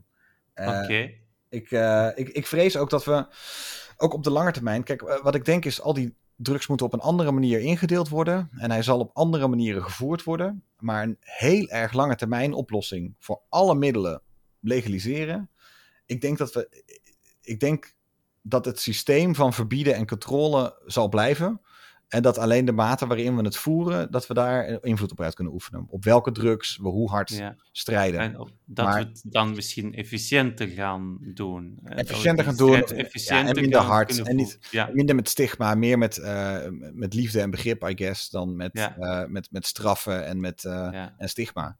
uh, Oké. Ik, uh, ik, ik vrees ook dat we, ook op de lange termijn, kijk, wat ik denk is al die drugs moeten op een andere manier ingedeeld worden en hij zal op andere manieren gevoerd worden. Maar een heel erg lange termijn oplossing voor alle middelen legaliseren. Ik denk dat we. Ik denk dat het systeem van verbieden en controle zal blijven. En dat alleen de mate waarin we het voeren, dat we daar invloed op uit kunnen oefenen. Op welke drugs we hoe hard strijden. En dat we het dan misschien efficiënter gaan doen. Efficiënter gaan doen. Efficiënter en minder hard. En niet, minder met stigma, meer met, uh, met liefde en begrip, I guess, dan met, uh, met, met straffen en met uh, en stigma.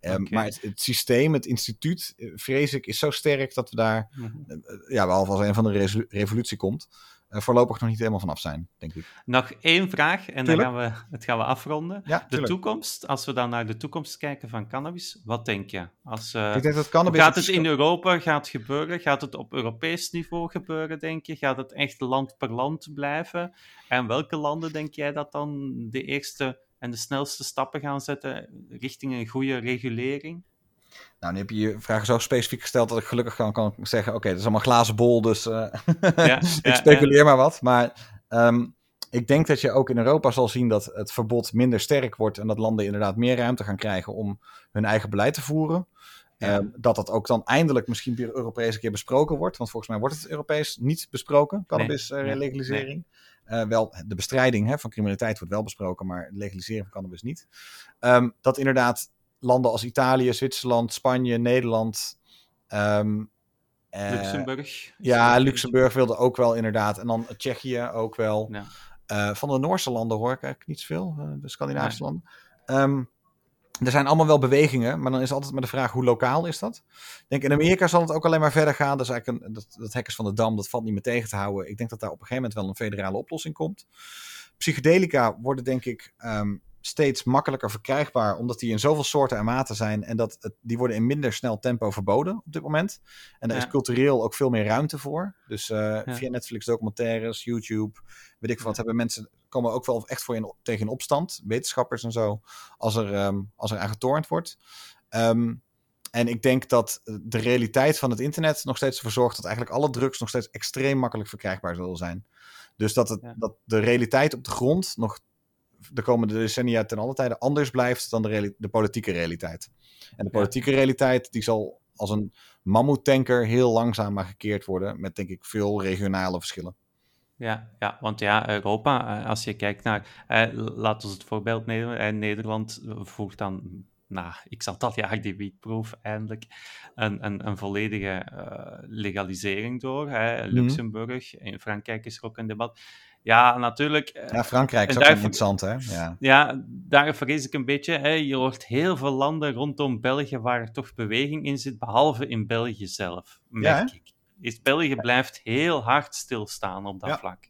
Um, Maar het, het, systeem, het instituut, vrees ik, is zo sterk dat we daar, mm -hmm. ja, behalve als een van de revolutie komt, voorlopig nog niet helemaal vanaf zijn, denk ik. Nog één vraag en dan gaan we het gaan we afronden. Ja, de toekomst, als we dan naar de toekomst kijken van cannabis, wat denk je? Als, uh, ik denk dat cannabis gaat het in Europa gaat gebeuren? Gaat het op Europees niveau gebeuren, denk je? Gaat het echt land per land blijven? En welke landen denk jij dat dan de eerste en de snelste stappen gaan zetten richting een goede regulering? Nou, nu heb je je vragen zo specifiek gesteld dat ik gelukkig kan, kan zeggen: oké, okay, dat is allemaal glazen bol, dus uh, ja, ik speculeer maar wat. Maar um, ik denk dat je ook in Europa zal zien dat het verbod minder sterk wordt en dat landen inderdaad meer ruimte gaan krijgen om hun eigen beleid te voeren. Um, dat dat ook dan eindelijk misschien weer Europees een keer besproken wordt. Want volgens mij wordt het Europees niet besproken, cannabis-legalisering. Nee, uh, wel, de bestrijding hè, van criminaliteit wordt wel besproken, maar legalisering van cannabis niet. Um, dat inderdaad landen als Italië, Zwitserland, Spanje, Nederland. Um, Luxemburg. Ja, Luxemburg wilde ook wel inderdaad. En dan Tsjechië ook wel. Ja. Uh, van de Noorse landen hoor ik eigenlijk niet zoveel. Uh, de Scandinavische nee. landen. Um, er zijn allemaal wel bewegingen, maar dan is altijd maar de vraag hoe lokaal is dat? Ik denk in Amerika zal het ook alleen maar verder gaan. Dat is eigenlijk een, dat, dat hackers van de dam, dat valt niet meer tegen te houden. Ik denk dat daar op een gegeven moment wel een federale oplossing komt. Psychedelica worden denk ik um, steeds makkelijker verkrijgbaar, omdat die in zoveel soorten en maten zijn. En dat het, die worden in minder snel tempo verboden op dit moment. En daar ja. is cultureel ook veel meer ruimte voor. Dus uh, ja. via Netflix documentaires, YouTube, weet ik veel wat, hebben mensen komen ook wel echt voor in, tegen opstand, wetenschappers en zo, als er, um, als er aan getornd wordt. Um, en ik denk dat de realiteit van het internet nog steeds ervoor zorgt dat eigenlijk alle drugs nog steeds extreem makkelijk verkrijgbaar zullen zijn. Dus dat, het, ja. dat de realiteit op de grond nog de komende decennia ten alle tijde anders blijft dan de, de politieke realiteit. En de politieke ja. realiteit die zal als een mammoetanker heel langzaam maar gekeerd worden, met denk ik veel regionale verschillen. Ja, ja, want ja, Europa, eh, als je kijkt naar, eh, laten we het voorbeeld nemen, eh, Nederland voert dan, nou, ik zal dat jaar die wietproef eindelijk, een, een, een volledige uh, legalisering door. Hè. Luxemburg, in Frankrijk is er ook een debat. Ja, natuurlijk. Ja, Frankrijk is ook interessant, hè? Ja. ja, daar vrees ik een beetje. Hè. Je hoort heel veel landen rondom België waar er toch beweging in zit, behalve in België zelf, merk ja, ik. Is België blijft heel hard stilstaan op dat ja. vlak.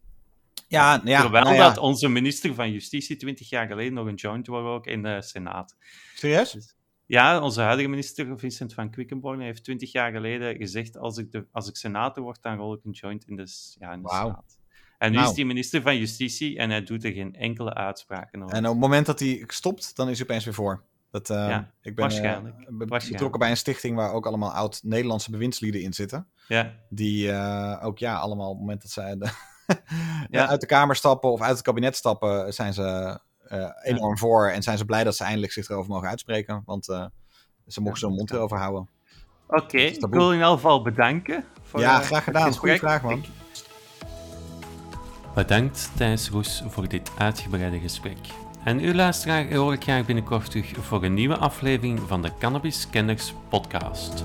Ja, ja, Terwijl nou dat onze minister van Justitie twintig jaar geleden nog een joint was ook in de Senaat. Serieus? Dus, ja, onze huidige minister Vincent van Quickenborn heeft twintig jaar geleden gezegd: als ik, de, als ik senator word, dan rol ik een joint in de, ja, in de wow. Senaat. En nu nou. is hij minister van Justitie en hij doet er geen enkele uitspraken over. En op het moment dat hij stopt, dan is hij opeens weer voor. Dat, uh, ja, ik ben waarschijnlijk. Uh, be betrokken bij een stichting waar ook allemaal oud-Nederlandse bewindslieden in zitten. Ja. Die uh, ook ja, allemaal op het moment dat zij de ja. uit de Kamer stappen of uit het kabinet stappen, zijn ze enorm ja. voor. En zijn ze blij dat ze eindelijk zich erover mogen uitspreken. Want ze mogen zo'n mond erover houden. Oké, okay, ik wil in ieder geval bedanken. Voor, ja, graag gedaan. Goeie vraag, man. Ik... Bedankt Thijs Roes voor dit uitgebreide gesprek. En uw luisteraar hoor ik graag binnenkort terug voor een nieuwe aflevering van de Cannabis Kenners podcast.